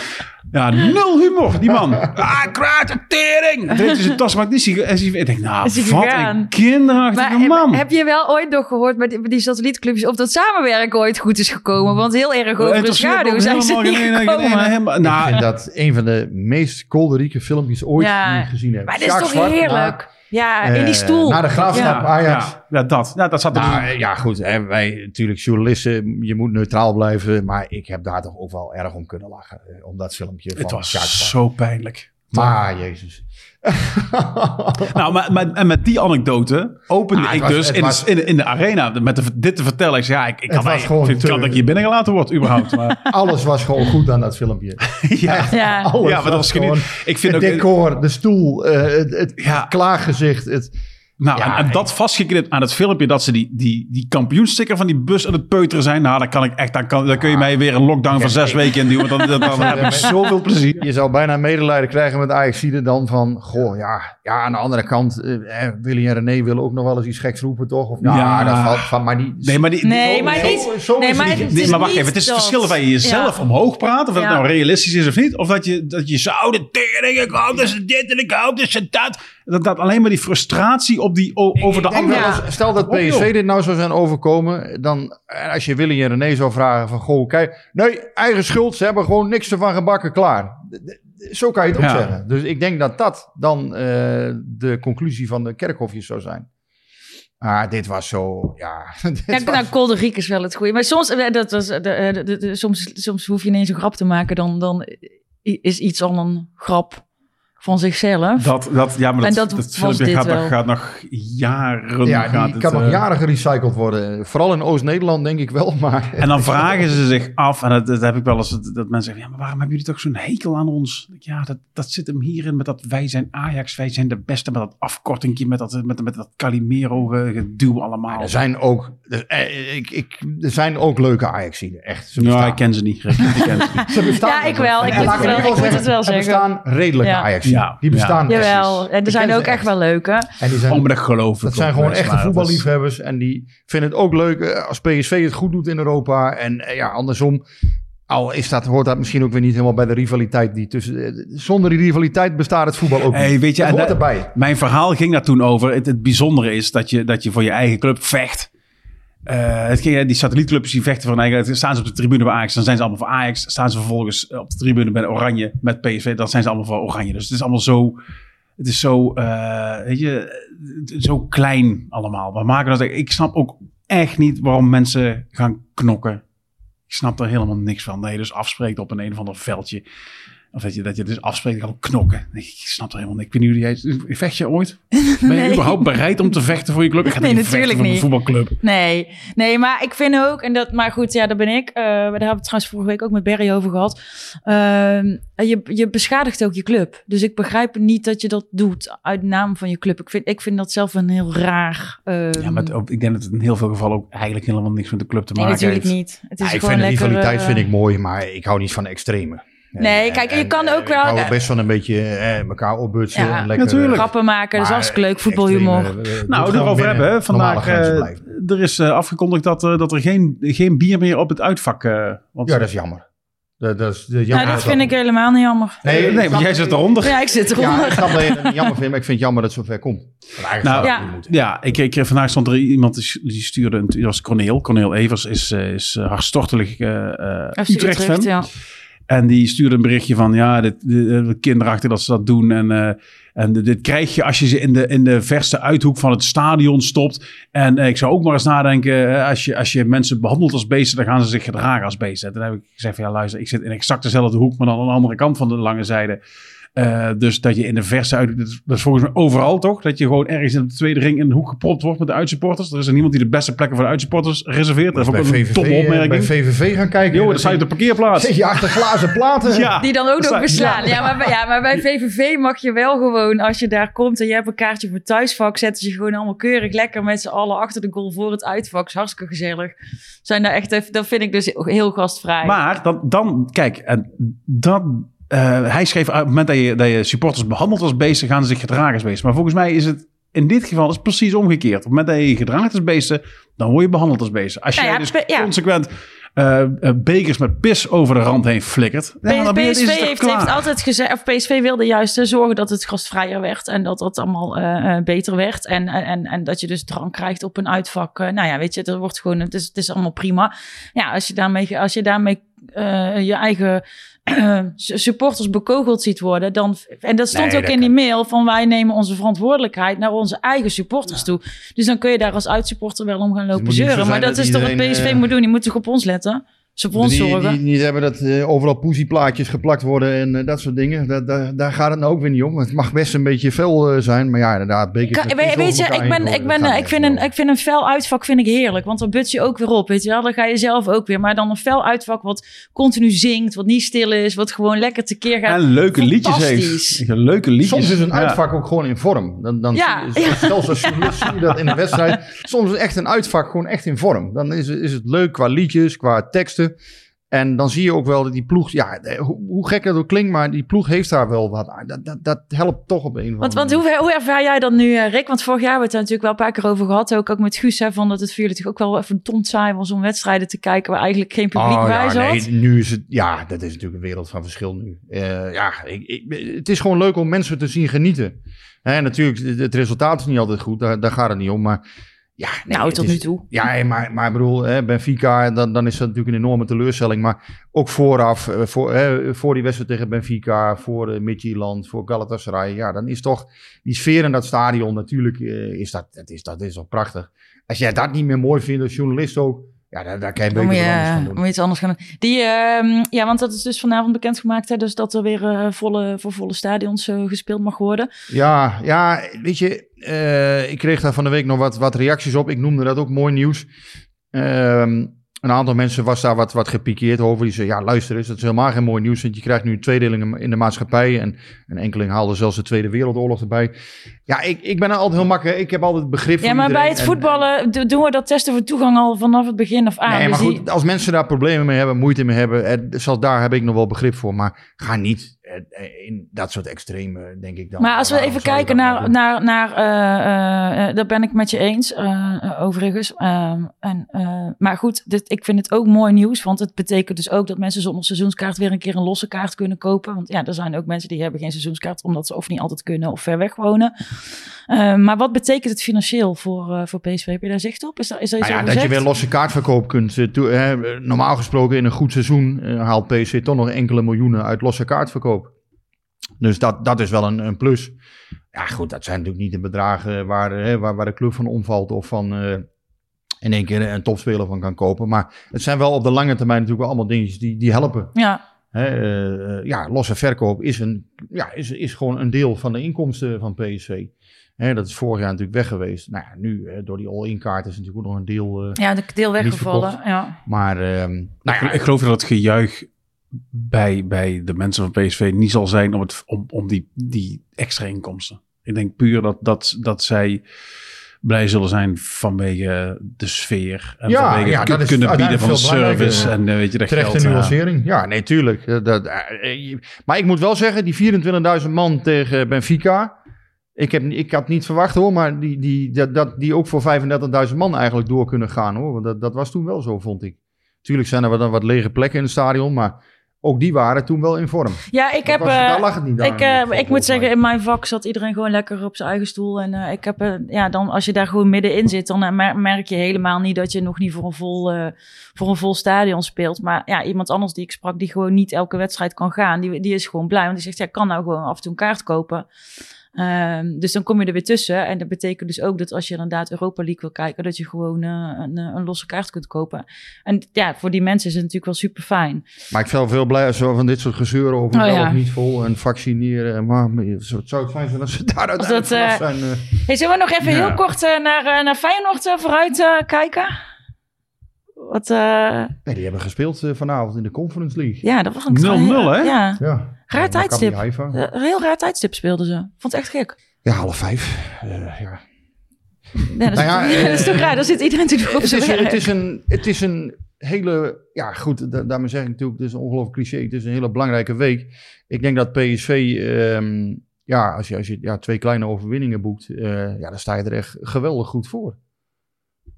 Ja, nul humor, die man. ah, kwaad, tering. Dit is een tas, maar die Ik denk, nou, wat een kinderachtige man. Heb je wel ooit nog gehoord met die, die satellietclubjes of dat samenwerken ooit goed is gekomen? Want heel erg over de schaduw zijn ze niet gekomen. Nou, ik vind dat een van de meest kolderieke filmpjes ooit ja, die ik gezien heb. Maar dat is toch heerlijk? Ja, in die stoel. Naar de graafschap ja. Ajax. Ja, dat. Ja, dat zat er nou, Ja, goed. Hè, wij natuurlijk journalisten, je moet neutraal blijven. Maar ik heb daar toch ook wel erg om kunnen lachen. eh, Om dat filmpje Het was zo pijnlijk. Maar, jezus. nou, maar, maar, en met die anekdote opende Ah, ik was- dus in, was- in, in de arena met de, dit te vertellen. Ik zei, ja, ik, ik kan, mij- gewoon vind kan dat ik hier binnengelaten word überhaupt. Maar, Alles was gewoon goed aan dat filmpje. ja. Ja. Alles Ja, maar dat was gewoon... Ik vind het ook- decor, de stoel, eh, het, het Ja. klaargezicht. Het, Nou, Ja, en, dat vastgeknipt aan het filmpje dat ze die, die, die kampioensticker van die bus aan het peuteren zijn. Nou, dan kan ik echt, dan, kan, dan kun je mij weer een lockdown van zes weken in duwen. Dan, dan, dan heb ik zoveel plezier. je zou bijna medelijden krijgen met Ajaxide dan van... Goh, ja, ja aan de andere kant... eh, eh, Willy en René willen ook nog wel eens iets geks roepen, toch? Of, ja, Ja. dat valt van, maar niet... Nee, maar, die, Nee, Zo- maar zo- niet. zo nee, is maar het. Nee, maar wacht even, het is het verschil of je jezelf Ja. omhoog praat, of dat nou realistisch is of niet. Of dat je, dat je zouden tering, ik hoop dat ze dit en ik hoop dat ze dat. Dat, dat alleen maar die frustratie op die, o- over de andere. stel dat. PSV dit nou zou zijn overkomen, dan eh, als je Willy en René zou vragen van, goh, kijk, nee, eigen schuld, ze hebben gewoon niks ervan gebakken, klaar. Zo kan je het ook Ja. zeggen. Dus ik denk dat dat dan eh, de conclusie van de kerkhofjes zou zijn. Ah, dit was zo, ja. Ja, was- nou, Kolderiek is wel het goede. Maar soms, eh, dat was, de, de, de- de- soms, soms hoef je ineens een grap te maken. Dan, dan is iets al een grap van zichzelf. Dat, dat, ja, maar dat, En dat dat, was filmpje dit gaat, nog- wel. gaat nog jaren. ja, gaat die het, kan nog eh, jaren gerecycled worden. Vooral in Oost-Nederland denk ik wel, maar... En dan vragen ze zich af, en dat, dat heb ik wel eens, dat, dat mensen zeggen, ja, maar waarom hebben jullie toch zo'n hekel aan ons? Ja, dat, dat zit hem hierin met dat wij zijn Ajax, wij zijn de beste, met dat afkortingje, met dat, met, met dat Calimero ge- geduw allemaal. Er zijn ook, er, eh, ik, ik, er zijn ook leuke Ajaxiden, echt. Ze Ja, bestaan. ik ken ze niet. Ik ken ze niet. Ze bestaan. Ja, ik wel. Ik moet het wel- ik moet het wel Er zeggen. bestaan redelijke Ja. Ja. Die bestaan echt. Jawel. En er zijn ook echt wel leuke. En die zijn, Oh, maar dat geloof ik dat zijn gewoon echte voetballiefhebbers. En die vinden het ook leuk eh, als PSV het goed doet in Europa. En eh, ja, andersom. Al is dat, hoort dat misschien ook weer niet helemaal bij de rivaliteit die tussen. eh, Zonder die rivaliteit bestaat het voetbal ook Hey, niet. weet je, dat hoort erbij. Mijn verhaal ging daar toen over. Het, het bijzondere is dat je, dat je voor je eigen club vecht. Eh, het ging, die satellietclubs die vechten hun eigen... Staan ze op de tribune bij Ajax, dan zijn ze allemaal voor Ajax. Staan ze vervolgens op de tribune bij Oranje met PSV, dan zijn ze allemaal voor Oranje. Dus het is allemaal zo... Het is zo, eh, weet je, zo klein allemaal. We maken dat, ik snap ook echt niet waarom mensen gaan knokken. Ik snap er helemaal niks van. Je dus afspreekt op een een of ander veldje. Of dat je, dat je dus afspreekt, gaan knokken. Ik, ik snap er helemaal niks. Ik weet niet hoe jij... Vecht je ooit? Ben je Nee. überhaupt bereid om te vechten voor je club? Ik ga Nee, niet vechten natuurlijk voor een niet. voetbalclub. Nee, nee, maar ik vind ook, en dat, maar goed, ja, daar ben ik. eh, daar hebben we het trouwens vorige week ook met Berry over gehad. Ehm, je, je beschadigt ook je club. Dus ik begrijp niet dat je dat doet uit naam van je club. Ik vind, ik vind dat zelf een heel raar. ehm, Ja, maar het- ook- ik denk dat het in heel veel gevallen ook eigenlijk helemaal niks met de club te nee, maken natuurlijk heeft. niet. Het is Ja, ik gewoon vind de lekker. rivaliteit eh, vind ik mooi, maar ik hou niet van extreme. Nee, En- kijk, je kan en ook wel- Ik hou best van een beetje eh, elkaar opbutsen. Ja, en lekker, natuurlijk. grappen maken, dat is hartstikke leuk. Voetbalhumor. eh, Nou, erover hebben. hè. Vandaag eh, er is eh, afgekondigd dat, eh, dat er geen, geen bier meer op het uitvak... eh want, Ja, dat is jammer. Dat, dat is de Nou, dat vind ik helemaal niet jammer. nee, nee, want jij dat- zit eronder. Ja, ik zit Ja, eronder. ik snap dat je het niet jammer vindt, maar ik vind het jammer dat het zover komt. Want eigenlijk Nou, Ja. Ja, ik, ik, vandaag stond er iemand die- stuurde, een, dat was Corneel. Corneel Evers is, eh, is eh, hartstochtelijk eh eh, FC Utrecht-fan. ja. En die stuurde een berichtje van, ja, dit, dit, dit- kinderachtig dat ze dat doen. En, eh, en dit krijg je als je ze in de, in de verste uithoek van het stadion stopt. En eh, ik zou ook maar eens nadenken, eh, als, je, als je mensen behandelt als beesten, dan gaan ze zich gedragen als beesten. En toen heb ik gezegd van, ja luister, ik zit in exact dezelfde hoek, maar dan aan de andere kant van de lange zijde. Eh, dus dat je in de verse uit... Dat is, dat is volgens mij overal toch? Dat je gewoon ergens in de tweede ring in de hoek gepropt wordt met de uitsupporters. Er is er niemand die de beste plekken voor de uitsupporters reserveert. Dat is ook een eh, opmerking. bij VVV gaan kijken. Jo, dat op de parkeerplaats. Zit je achter glazen platen. Ja. Die dan ook nog beslaan. Ja, maar, bij- ja, maar bij VVV mag je wel gewoon, als je daar komt en je hebt een kaartje voor thuisvak, zetten ze je gewoon allemaal keurig lekker met z'n allen achter de goal voor het uitvak. Is hartstikke gezellig. Zijn daar echt even, dat vind ik dus heel gastvrij. Maar dan, dan kijk, en dan, eh, hij schreef op het moment dat je, dat je supporters behandelt als beesten, gaan ze zich gedragen als beesten. Maar volgens mij is het in dit geval is precies omgekeerd. Op het moment dat je je gedraagt als beesten, dan word je behandeld als beesten. Als Nou jij ja, dus ja. consequent eh, eh, bekers met pis over de rand heen flikkert, dan je- is PSV heeft, altijd gezegd, of PSV wilde juist zorgen dat het gastvrijer werd en dat dat allemaal beter werd. En, en, en dat je dus drank krijgt op een uitvak. Nou ja, weet je, dat wordt gewoon, het is, het is allemaal prima. Ja, als je daarmee, als je daarmee je eigen supporters bekogeld ziet worden, dan. En dat stond Nee, ook dat in die mail van wij nemen onze verantwoordelijkheid naar onze eigen supporters toe. Dus dan kun je daar als uitsupporter wel om gaan lopen niet zo zeuren. Maar dat, is toch wat PSV eh, moet doen. Die moet toch op ons letten? Ons Die, niet hebben dat eh, overal poesieplaatjes geplakt worden en eh, dat soort dingen. Dat, daar- daar gaat het nou ook weer niet om. Het mag best een beetje fel eh, zijn, maar ja, inderdaad. Weet, weet je, ik ben, ik, ben, ik, vind een, ik vind een fel uitvak vind ik heerlijk. Want dan but je ook weer op, weet je wel. Dan ga je zelf ook weer. Maar dan een fel uitvak wat continu zingt, wat niet stil is, wat gewoon lekker tekeer gaat. En leuke liedjes heeft. Leuke liedjes. Soms is een Ja. uitvak ook gewoon in vorm. Dan, dan Ja, zie Zelfs als journalist zie je dat in een wedstrijd. Soms is echt een uitvak gewoon echt in vorm. Dan is, is het leuk qua liedjes, qua teksten. En dan zie je ook wel dat die ploeg... Ja, hoe, hoe gek dat ook klinkt, maar die ploeg heeft daar wel wat aan. Dat, dat, dat helpt toch op een of andere Want, want hoe, hoe ervaar jij dat nu, eh, Rick? Want vorig jaar hebben we het er natuurlijk wel een paar keer over gehad. Ook, ook met Guus, hè, van dat het voor jullie toch ook wel even saai was om wedstrijden te kijken waar eigenlijk geen publiek Oh, bij ja, zat. nee, nu is het, ja, dat is natuurlijk een wereld van verschil nu. Eh, ja, ik, ik, het is gewoon leuk om mensen te zien genieten. Hè, natuurlijk, het- het resultaat is niet altijd goed, daar, daar gaat het niet om. Maar ja, nee, nou, tot is- nu toe. Ja, maar, maar ik bedoel, hè, Benfica, dan, dan is dat natuurlijk een enorme teleurstelling. Maar ook vooraf, eh, voor, hè, voor die wedstrijd tegen Benfica, voor uh, Midtjylland, voor Galatasaray. Ja, dan is toch die sfeer in dat stadion natuurlijk, eh, is dat, dat, is, dat is toch prachtig. Als jij dat niet meer mooi vindt als journalist ook, ja, daar, daar kan je anders je, van doen. moet je iets anders gaan doen. Die, ehm, ja, want dat is dus vanavond bekendgemaakt. Hè, dus dat er weer eh, volle, voor volle stadions eh, gespeeld mag worden. Ja, ja, weet je, eh, ik kreeg daar van de week nog wat, wat reacties op. Ik noemde dat ook mooi nieuws. Ehm, een aantal mensen was daar wat, wat gepikeerd over. Die zeiden, ja luister eens, dat is helemaal geen mooi nieuws. Want je krijgt nu een tweedeling in de maatschappij. En een enkeling haalde zelfs de Tweede Wereldoorlog erbij. Ja, ik, ik ben altijd heel makkelijk. Ik heb altijd begrip voor Ja, maar bij het En- voetballen do- doen we dat testen voor toegang al vanaf het begin af aan. Nee, maar Dus die- goed, als mensen daar problemen mee hebben, moeite mee hebben, eh, zelfs daar heb ik nog wel begrip voor. Maar ga niet eh, eh, in dat soort extreme, denk ik dan. Maar als we even kijken dat nou naar, naar, naar eh, eh, daar ben ik met je eens, eh, eh, overigens. Ehm, en, eh, maar goed, dit, ik vind het ook mooi nieuws, want het betekent dus ook dat mensen zonder seizoenskaart weer een keer een losse kaart kunnen kopen. Want ja, er zijn ook mensen die hebben geen seizoenskaart, omdat ze of niet altijd kunnen of ver weg wonen. Eh, maar wat betekent het financieel voor, eh, voor PSV? Heb je daar zicht op? Is daar, is daar Nou ja, dat je weer losse kaartverkoop kunt. eh, toe- normaal gesproken in een goed seizoen eh, haalt PSV toch nog enkele miljoenen uit losse kaartverkoop. Dus dat, dat is wel een, een plus. Ja, goed, dat zijn natuurlijk niet de bedragen waar, hè, waar, waar de club van omvalt of van eh, in één keer een topspeler van kan kopen. Maar het zijn wel op de lange termijn natuurlijk wel allemaal dingetjes die, die helpen. Ja, Hè, eh, ja, losse verkoop is, een, ja, is, is gewoon een deel van de inkomsten van PSV. Hè, dat is vorig jaar natuurlijk weg geweest. Nou ja, nu eh, door die all-in kaart is natuurlijk ook nog een deel. eh, ja, de deel weggevallen. Ja. maar ehm, nou ja, ik geloof dat het gejuich bij, bij de mensen van PSV niet zal zijn om, het, om, om die, die extra inkomsten. Ik denk puur dat, dat, dat zij blij zullen zijn vanwege de sfeer. En Ja, vanwege ja, het is kunnen bieden van service. En eh, weet je, dat terechte ja. nuancering. Ja, nee, tuurlijk. Dat, dat, eh, eh, maar ik moet wel zeggen, die 24.000 man tegen Benfica. Ik, heb, ik had niet verwacht hoor, maar die, die, dat, dat, die ook voor 35.000 man eigenlijk door kunnen gaan hoor. Want dat, dat was toen wel zo, vond ik. Tuurlijk zijn er wat, wat lege plekken in het stadion, maar ook die waren toen wel in vorm. Ja, ik heb. was- eh, daar lag het niet aan. Ik, eh, volgens ik moet zeggen, in mijn vak zat iedereen gewoon lekker op zijn eigen stoel. En eh, ik heb, eh, ja, dan, als je daar gewoon middenin zit, dan eh, mer- merk je helemaal niet dat je nog niet voor een, vol, eh, voor een vol stadion speelt. Maar ja, iemand anders die ik sprak, die gewoon niet elke wedstrijd kan gaan, die, die is gewoon blij. Want die zegt, ja, ik kan nou gewoon af en toe een kaart kopen. Ehm, dus dan kom je er weer tussen. En dat betekent dus ook dat als je inderdaad Europa League wil kijken, dat je gewoon eh, een, eh, een losse kaart kunt kopen. En ja, voor die mensen is het natuurlijk wel super fijn. Maar ik ben veel blij als we van dit soort gezeuren over Oh, ja. of niet vol en vaccineren. Maar zou het zou het fijn zijn als ze daar uiteindelijk dat, eh, zijn. Hey, zullen we nog even Ja. heel kort naar, naar Feyenoord vooruit kijken? Wat, eh, Nee, die hebben gespeeld eh, vanavond in de Conference League. ja, dat was een 0-0, hè? Ja, Ja. Raar Ja, tijdstip. Haifa. Eh, een heel raar tijdstip speelden ze. Vond het echt gek. Ja, half vijf. Eh, ja. Ja, dat, is, Nou ja, ja, dat is toch raar. Dan zit iedereen natuurlijk op Het zijn is, werk. het, is een, het is een hele, ja goed, da- daarmee zeg ik natuurlijk, het is een ongelooflijk cliché. Het is een hele belangrijke week. Ik denk dat PSV, ehm, ja, als je, als je ja, twee kleine overwinningen boekt, eh, ja, dan sta je er echt geweldig goed voor.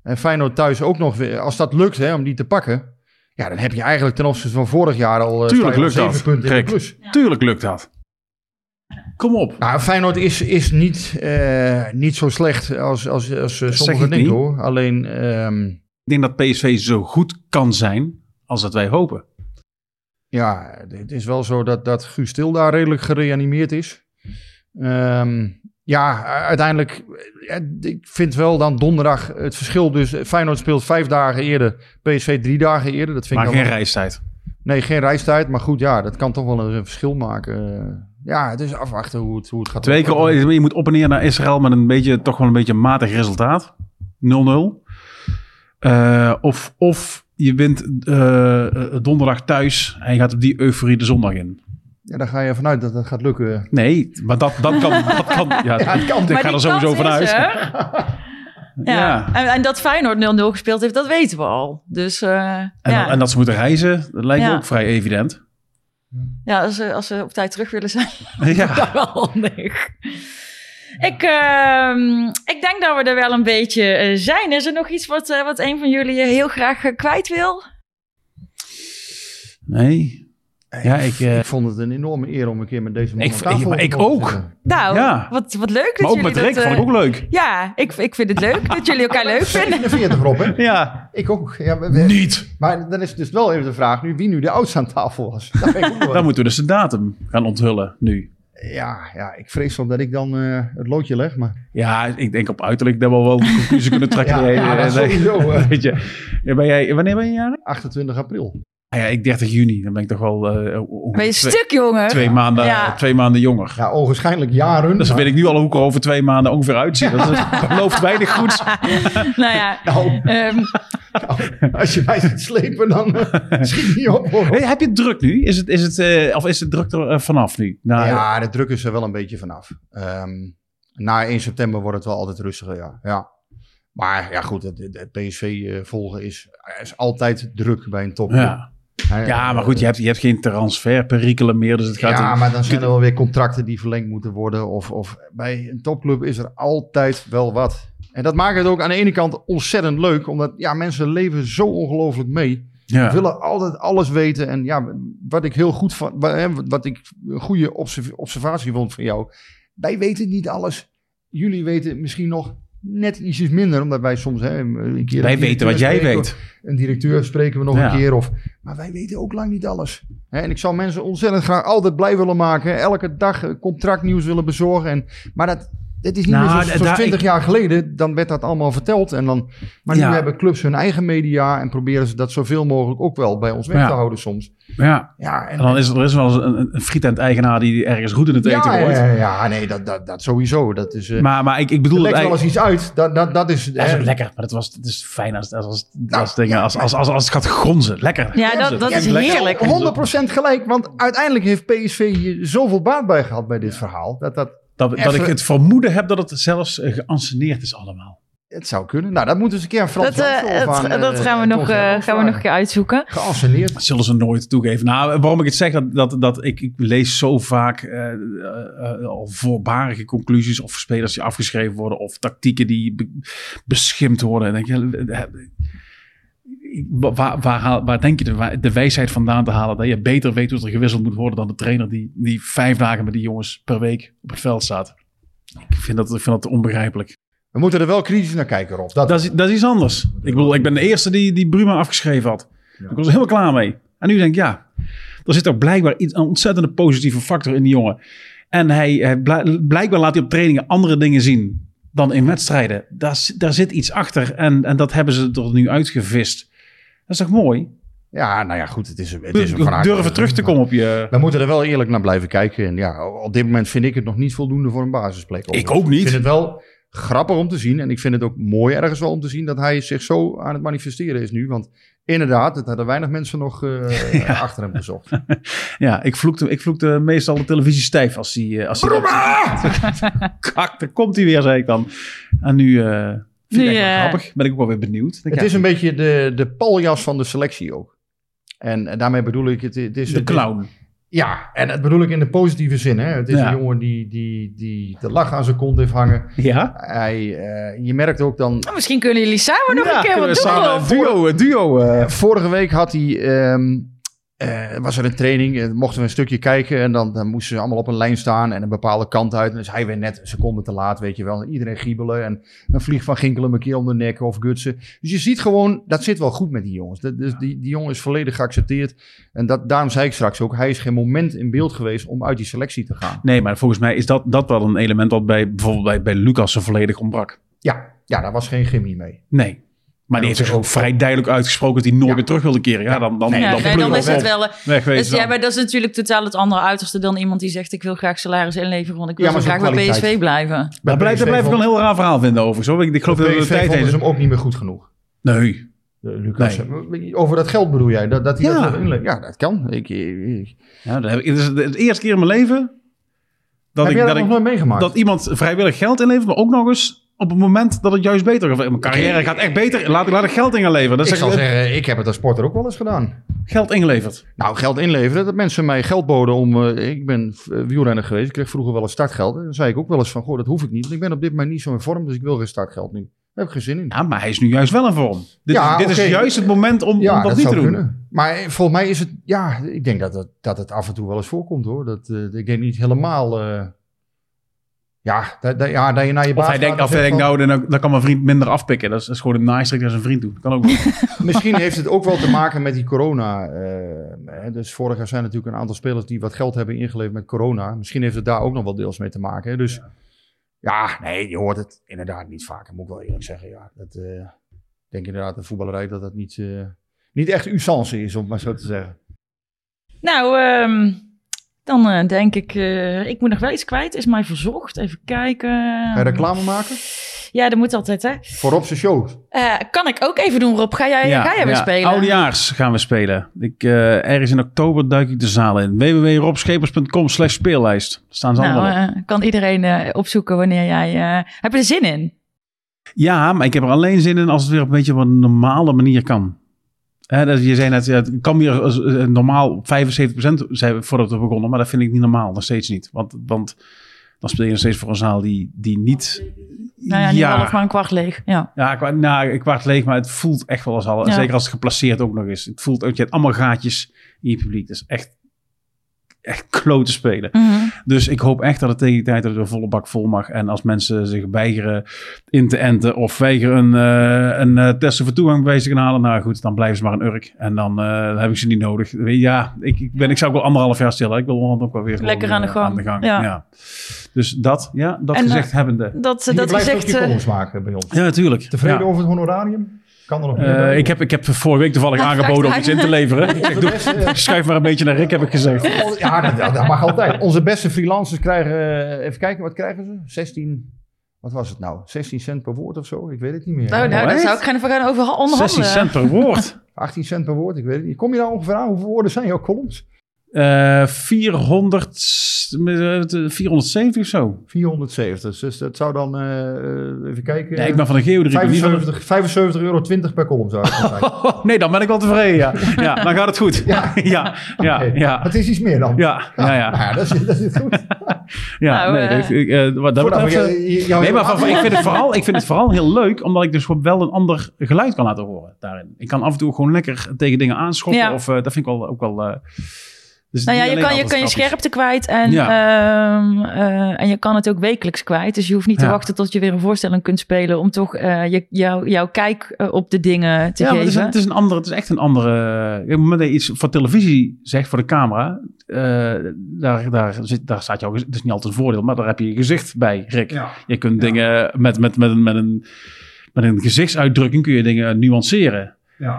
En Feyenoord thuis ook nog weer, als dat lukt hè, om die te pakken, ja, dan heb je eigenlijk ten opzichte van vorig jaar al eh, Tuurlijk lukt dat. zeven punten plus. Tuurlijk lukt dat. Kom op. Nou, Feyenoord is, is niet, eh, niet zo slecht als, als, als eh, sommigen denken hoor. Alleen, ehm, Ik denk dat PSV zo goed kan zijn als dat wij hopen. Ja, het is wel zo dat, dat Guus Til daar redelijk gereanimeerd is. Ehm, ja, uiteindelijk, eh, ik vind wel dan donderdag het verschil. Dus Feyenoord speelt vijf dagen eerder, PSV drie dagen eerder. Dat vind Maar ik geen wel- reistijd. Nee, geen reistijd. Maar goed, ja, dat kan toch wel een verschil maken. Eh, ja, het is afwachten hoe het, hoe het gaat. Twee keer, je moet op en neer naar Israël met een beetje, toch wel een beetje matig resultaat. 0-0. Eh, of, of je wint eh, eh, donderdag thuis en je gaat op die euforie de zondag in. Ja, daar ga je vanuit dat dat gaat lukken. Nee, maar dat, dat kan. Dat kan ja, het kan. Ik Maar ga er sowieso vanuit. Ja. Ja. En, en dat Feyenoord 0-0 gespeeld heeft, dat weten we al. Dus eh, En, ja. en dat ze moeten reizen, dat lijkt me Ja. ook vrij evident. ja, als ze, als ze op tijd terug willen zijn, Ja. dat wel handig. Ik, ehm, ik denk dat we er wel een beetje eh, zijn. Is er nog iets wat, eh, wat een van jullie heel graag kwijt wil? Nee. Ja, ik, eh, Ik vond het een enorme eer om een keer met deze man Ik- aan tafel maar ik ook. Nou, Ja. wat, wat leuk dat maar ook jullie met Rick dat... vond eh, ik ook leuk. Ja, ik, ik vind het leuk dat jullie elkaar leuk vinden. 47 Rob, hè? Ja. Ik ook. Ja, we- we- Niet. Maar dan is dus wel even de vraag nu wie nu de oudste aan tafel was. Dan moeten we dus de datum gaan onthullen nu. ja, ja, ik vrees wel dat ik dan eh, het loodje leg, maar... Ja, ik denk op uiterlijk dat we wel een conclusie kunnen trekken. Ja, Nee, ja, eh, dat nee. sowieso, eh. Weet je, ja, ben jij, wanneer ben je jarig? 28 april. Ah ja, ik 30 juni. Dan ben ik toch wel eh, ongeveer Ben je twee, stuk, jongen? twee maanden, Ja. twee maanden jonger. Ja, ogenschijnlijk jaren. Dus dan maar- weet ik nu al hoe ik er over twee maanden ongeveer uitzie. Dat is- belooft weinig goeds. nou ja, Nou, ehm, nou, als je mij ziet slepen, dan eh, schiet niet op. hoor. Hey, heb je het druk nu? Is het, is het, eh, of is het druk er vanaf nu? Nou, Ja, de druk is er wel een beetje vanaf. Ehm, na 1 september wordt het wel altijd rustiger, ja. ja. Maar ja, goed, het, het PSV eh, volgen is, is altijd druk bij een top. ja. Ja, maar goed, je hebt, je hebt geen transferperikelen meer. Dus het gaat ja, in- maar dan zijn er wel weer contracten die verlengd moeten worden. Of, of bij een topclub is er altijd wel wat. En dat maakt het ook aan de ene kant ontzettend leuk. Omdat ja, mensen leven zo ongelooflijk mee. ja. willen altijd alles weten. En ja, wat ik heel goed van, wat ik een goede observ- observatie vond van jou. Wij weten niet alles. Jullie weten misschien nog net ietsjes minder, omdat wij soms hè, een keer. Wij een weten wat jij spreken, weet. Een directeur spreken we nog Ja. een keer. Of, maar wij weten ook lang niet alles. Hè, en ik zou mensen ontzettend graag altijd blij willen maken. Elke dag eh, contractnieuws willen bezorgen. En, maar dat. Het is niet Nou, meer zo- zoals daar- 20 ik- jaar geleden. Dan werd dat allemaal verteld. En dan, maar nu Ja. hebben clubs hun eigen media. En proberen ze dat zoveel mogelijk ook wel bij ons weg Ja. te houden soms. ja. Ja, en, En dan is er, er is wel eens een, een, frietent-eigenaar die ergens goed in het eten ja, gooit. ja, ja, nee, dat, dat, dat sowieso. Dat is, eh Maar, maar ik, ik bedoel... er het lekt wel eens iets uit. Dat, dat, dat is... Dat is ook lekker, maar het, was, het is fijn als, als, als, Nou, als, dingen, als, als, als, als het gaat gronzen. Lekker. ja, dat, dat is heerlijk. 100% gelijk, want uiteindelijk heeft PSV hier zoveel baat bij gehad bij dit verhaal. Dat, dat, Dat, dat ik het vermoeden heb dat het zelfs uh, geanceneerd is allemaal. het zou kunnen. Nou, dat moeten we eens een keer aan Frans Dat, Jansen of het- aan, dat gaan we, nog, eh, gaan we nog een keer uitzoeken. Geanceneerd. Dat zullen ze nooit toegeven. Nou, waarom ik het zeg, dat, dat, dat ik, ik lees zo vaak eh, eh, al voorbarige conclusies of spelers die afgeschreven worden of tactieken die be- beschimpt worden. En denk je, waar, denk je de, de wijsheid vandaan te halen dat je beter weet hoe er gewisseld moet worden dan de trainer die, die vijf dagen met die jongens per week op het veld staat? Ik vind dat, ik vind dat onbegrijpelijk. We moeten er wel kritisch naar kijken, Rob. Dat, Dat is, dat is iets anders. Ik bedoel, ik ben de eerste die, die Bruma afgeschreven had. Ik was er helemaal klaar mee. En nu denk ik, ja, er zit ook blijkbaar iets, een ontzettende positieve factor in die jongen. En hij, blijkbaar laat hij op trainingen andere dingen zien dan in wedstrijden. Daar, daar zit iets achter en, en dat hebben ze er nu uitgevist. Dat is toch mooi? Ja, nou ja, goed. Het is, het is een Durven terug te komen op je... We moeten er wel eerlijk naar blijven kijken. En ja, op dit moment vind ik het nog niet voldoende voor een basisplek. Ik ook niet. Ik vind het wel grappig om te zien. En ik vind het ook mooi ergens wel om te zien dat hij zich zo aan het manifesteren is nu. Want inderdaad, het hadden weinig mensen nog eh, achter hem gezocht. Ja, ik vloekte, ik vloekte meestal de televisie stijf als hij... eh, Als hij Kak, daar komt hij weer, zei ik dan. En nu... eh vind ik wel grappig. Ben ik ook wel weer benieuwd. Dan Het is een beetje de, de paljas van de selectie ook. En eh, daarmee bedoel ik, het, het is... de het clown. Ja, en dat bedoel ik in de positieve zin. Hè? Het is Ja. een jongen die, die, die de lach aan zijn kont heeft hangen. Ja? Hij, eh, je merkt ook dan... Nou, misschien kunnen jullie samen nog Ja, een keer wat doen. samen duo, een duo. eh, Vorige week had hij, ehm, eh, was er een training, eh, mochten we een stukje kijken en dan, dan moesten ze allemaal op een lijn staan en een bepaalde kant uit. En dus hij weer net een seconde te laat, weet je wel. En iedereen giebelen en een vlieg van Ginkelen een keer om de nek of gutsen. Dus je ziet gewoon, dat zit wel goed met die jongens. Dat, dus die, die jongen is volledig geaccepteerd. En dat, daarom zei ik straks ook, hij is geen moment in beeld geweest om uit die selectie te gaan. Nee, maar volgens mij is dat, dat wel een element dat bij, bijvoorbeeld bij, bij Lucas volledig ontbrak. Ja, ja, daar was geen chemie mee. Nee. Maar die heeft zich ook vrij duidelijk uitgesproken dat hij nooit Ja. meer terug wilde keren. Ja, dan, dan, Nee, dan, nee, dan is het wel... eh, wegwezen Dus, ja, maar dat is natuurlijk totaal het andere uiterste dan iemand die zegt... ik wil graag salaris inleveren, want ik wil Ja, zo maar graag bij. PSV blijven. Daar blijft, daar blijf ik wel een heel raar verhaal vinden over. Zo. Ik, ik geloof dat de tijd heeft. hem ook niet meer goed genoeg. Nee. Eh, Lucas, over dat geld bedoel jij? Dat, dat hij Ja. dat Ja, dat kan. Ik, ik, Ja, dat heb ik, het is de eerste keer in mijn leven dat, heb ik, jij dat, dat nog ik, nooit meegemaakt? dat iemand vrijwillig geld inlevert, maar ook nog eens op het moment dat het juist beter gaat. Mijn carrière gaat echt beter. Laat, laat ik geld in gaan leveren. Dat ik zal zeggen, ik heb het als sporter ook wel eens gedaan. geld ingeleverd. Nou, geld inleveren, dat mensen mij geld boden om... eh, ik ben eh, wielrenner geweest, ik kreeg vroeger wel een startgeld. Dan zei ik ook wel eens van, goh, dat hoef ik niet. Want ik ben op dit moment niet zo in vorm, dus ik wil geen startgeld nu. Daar heb ik geen zin in. Ja, maar hij is nu juist wel in vorm. Dit, Ja, dit is juist het moment om, om dat, niet te doen. kunnen. Maar volgens mij is het, ja, ik denk dat het, dat het af en toe wel eens voorkomt hoor. Dat, eh, ik denk niet helemaal, ja, dat, dat- ja, dat je naar je baas Of hij denkt, en of hij denkt nou, dan, dan kan mijn vriend minder afpikken. Dat is, dat is gewoon een naaistrik naar zijn vriend doen. Kan ook. Misschien heeft het ook wel te maken met die corona. eh, hè, dus vorig jaar zijn natuurlijk een aantal spelers die wat geld hebben ingeleverd met corona. Misschien heeft het daar ook nog wel deels mee te maken. Hè? Dus ja. nee, je hoort het inderdaad niet vaak. Moet ik wel eerlijk zeggen. Ja, dat, eh, ik denk inderdaad de voetballerij dat dat niet, eh, niet echt usance is, om maar zo te zeggen. Nou, ehm, dan eh, denk ik... eh, ik moet nog wel iets kwijt. Is mij verzocht. Even kijken. Ga je reclame maken? Ja, dat moet altijd, hè. Voor op zijn show. Eh, kan ik ook even doen, Rob? Ga jij, ga jij weer spelen? Oudejaars gaan we spelen. Ik, eh, ergens in oktober duik ik de zaal in. www.robschepers.com slash speellijst. Staan ze allemaal. Nou, eh, kan iedereen eh, opzoeken wanneer jij... eh, heb je er zin in? Ja, maar ik heb er alleen zin in als het weer op een beetje op een normale manier kan. Je zei net, ja, het kan weer als, eh, normaal op 75% zei we voordat we begonnen, maar dat vind ik niet normaal, nog steeds niet. Want, want dan speel je nog steeds voor een zaal die, die niet... Nou ja, niet half, maar een kwart leeg. Ja. Ja, nou, een kwart leeg, maar het voelt echt wel als al. Ja. Zeker als het geplaceerd ook nog is. Het voelt ook, je hebt allemaal gaatjes in je publiek. Dat is echt, echt klote spelen. Mhm. Dus ik hoop echt dat het tegen die tijd dat het weer volle bak vol mag. En als mensen zich weigeren in te enten of weigeren een, eh, een eh, testen voor toegang bij zich gaan halen. Nou goed, dan blijven ze maar een urk. En dan eh, heb ik ze niet nodig. Weet je, Ja, ik, ik, ben, ik zou ook wel anderhalf jaar stil. Ik wil ook wel weer gewoon, Lekker aan de gang. Ja. Ja. Dus dat, ja, dat En, gezegd hebbende. Dat, Je dat blijft ook gezegd... je eh, columns maken bij ons. Ja, natuurlijk. Tevreden Ja. over het honorarium? Kan er nog meer Eh, ik, heb, ik heb vorige week toevallig Ja, aangeboden om iets in te leveren. Ik zeg, doe, schuif maar een beetje naar Rick, heb ik gezegd. Ja, dat, dat mag altijd. Onze beste freelancers krijgen, eh, even kijken, wat krijgen ze? 16, wat was het nou? 16 cent per woord of zo? Ik weet het niet meer. nou, nou, daar zou ik gaan even gaan over 16 onderhandelen. cent per woord. 18 cent per woord, ik weet het niet. Kom je daar ongeveer aan? Hoeveel woorden zijn jouw columns? Eh 400, eh, 470 of zo. 470. Dus dat zou dan, eh, even kijken. Ja, ik ben van de geodrie. ik ben niet van de- 75, 75 euro 20 per column zou zijn. Oh, nee, dan ben ik wel tevreden, ja. Ja, dan gaat het goed. Ja. Ja, ja. Het is iets meer dan. Ja, ja, ja. Nou ja, dat is, dat is goed. ja Nou, nee, eh, ik- ik, eh, wat dat betreft, eh, Nee, maar van- ik, vind het vooral, ik vind het vooral heel leuk, omdat ik dus gewoon wel een ander geluid kan laten horen daarin. Ik kan af en toe gewoon lekker tegen dingen aanschoppen. Ja. Of, eh, dat vind ik wel, ook wel... Dus Nou ja, je kan je, kan je scherpte kwijt en, ehm, eh, en je kan het ook wekelijks kwijt. Dus je hoeft niet te Ja. wachten tot je weer een voorstelling kunt spelen om toch eh, je, jou, jouw kijk eh, op de dingen te Ja, het geven. een, het is een andere, het is echt een andere. Op het moment dat je iets voor televisie zegt voor de camera, eh, daar, daar, zit, daar staat jouw, het is niet altijd een voordeel, maar daar heb je je gezicht bij, Rick. Je kunt dingen met, met, met, een- met, een, met een gezichtsuitdrukking kun je dingen nuanceren.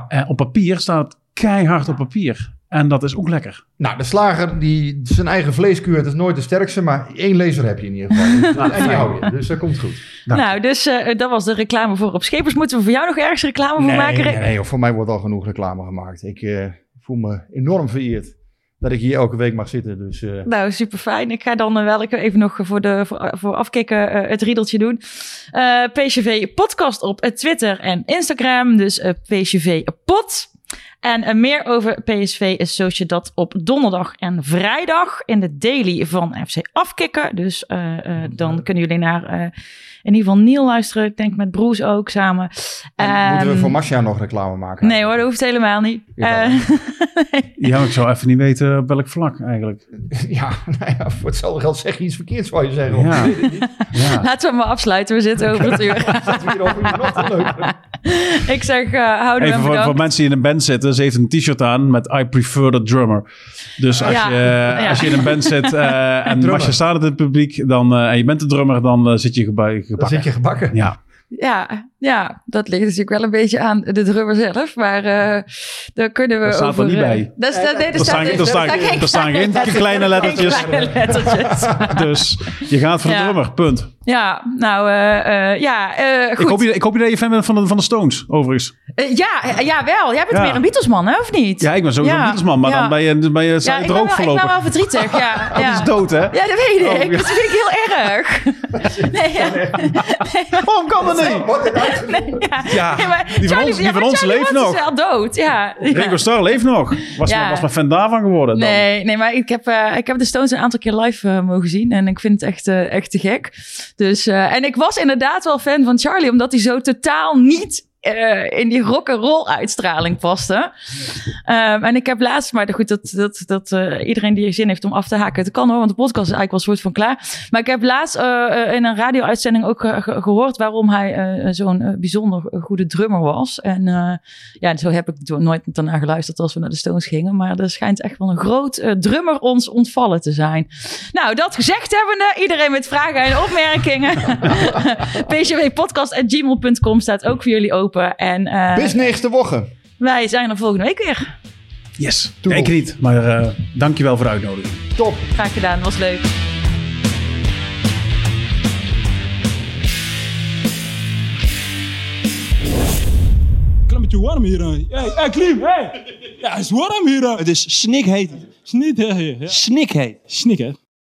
En op papier staat het keihard op papier. En dat is ook lekker. Nou, de slager, die zijn eigen vlees keurt, is nooit de sterkste, maar één lezer heb je in ieder geval. Dus, en die hou je, dus dat komt goed. Dank Nou, dus eh, dat was de reclame voor op Schepers. Moeten we voor jou nog ergens reclame voor maken? nee, nee, joh, voor mij wordt al genoeg reclame gemaakt. Ik eh, voel me enorm vereerd dat ik hier elke week mag zitten. Dus eh, Nou, super fijn. Ik ga dan wel even nog voor, de, voor, voor afkicken eh, het riedeltje doen. Eh, PCV podcast op Twitter en Instagram. Dus eh, PCV pod. En eh, meer over PSV is zoals je dat op donderdag en vrijdag in de daily van FC Afkikken. Dus eh, eh, dan kunnen jullie naar in ieder geval Neil luisteren. Ik denk met Broes ook samen. en moeten we Ehm, voor Marcia nog reclame maken? Nee hoor, dat hoeft helemaal niet. Eh, Ja, maar ik zou even niet weten op welk vlak eigenlijk. Ja, nou ja, voor hetzelfde geld zeg je iets verkeerds, zou je zeggen. Ja. Laten we maar afsluiten. We zitten over het uur. Ik zeg, eh houden Even voor, voor mensen die in een band zitten. Ze heeft een t-shirt aan met I prefer the drummer. Dus als, Ja, je, ja. als je in een band zit eh, en. Marcia staat in het publiek dan, eh, en je bent de drummer, dan eh, zit je geba- Dan gebakken. zit je gebakken. Ja. Ja, ja, dat ligt natuurlijk wel een beetje aan de drummer zelf. Maar eh daar kunnen we Dat staat er over... niet eh, bij. daar staat, nee, Er staan, er staan, er staan geen kleine lettertjes. geen kleine lettertjes. Dus je gaat voor de Ja. drummer, punt. Ja, nou eh, eh, ja, eh, goed. Ik hoop, je, ik hoop je dat je fan bent van de, van de Stones, overigens. Eh, ja, ja, wel. Jij bent Ja. meer een Beatlesman, hè, of niet? Ja, ik ben sowieso Ja. een Beatlesman, maar Ja. dan ben je, ben je ja, ik ben, wel, ik ben wel verdrietig, ja. Dat is dood, hè? Ja, dat weet ik. Oh, ja. Dat vind ik heel erg. Nee, ja. nee, maar, Waarom kan dat niet? Nee, ja. Ja, Nee, maar die van Charlie- ons, die ja, van maar ons leeft Watts nog. is wel dood, ja. ja. Ringo Starr leeft nog. Was, Ja. was mijn fan daarvan geworden. Dan. Nee, nee, maar ik heb, eh, ik heb de Stones een aantal keer live eh, mogen zien. En ik vind het echt, eh, echt te gek. Dus, en ik was inderdaad wel fan van Charlie, omdat hij zo totaal niet eh, in die rock and roll uitstraling paste. Ehm, en ik heb laatst, maar goed, dat, dat, dat eh, iedereen die er zin heeft om af te haken, het kan hoor, want de podcast is eigenlijk wel soort van klaar. Maar ik heb laatst eh, in een radio-uitzending ook ge- ge- gehoord waarom hij zo'n bijzonder goede drummer was. En ja, zo heb ik nooit daarna geluisterd als we naar de Stones gingen. Maar er schijnt echt wel een groot drummer ons ontvallen te zijn. Nou, dat gezegd hebbende, iedereen met vragen en opmerkingen. pcwpodcast.gmail.com staat ook voor jullie open. En eh, Bis nächste Woche. wij zijn er volgende week weer. Yes. Ja, ik niet, maar eh dankjewel voor de uitnodiging. Top. Graag gedaan, was leuk. Klein beetje warm hier. hè. Hey, hey, Klim, hey. Ja, het is warm hier. Het is snikheet. Snikheet. Snikheet. Snikheet.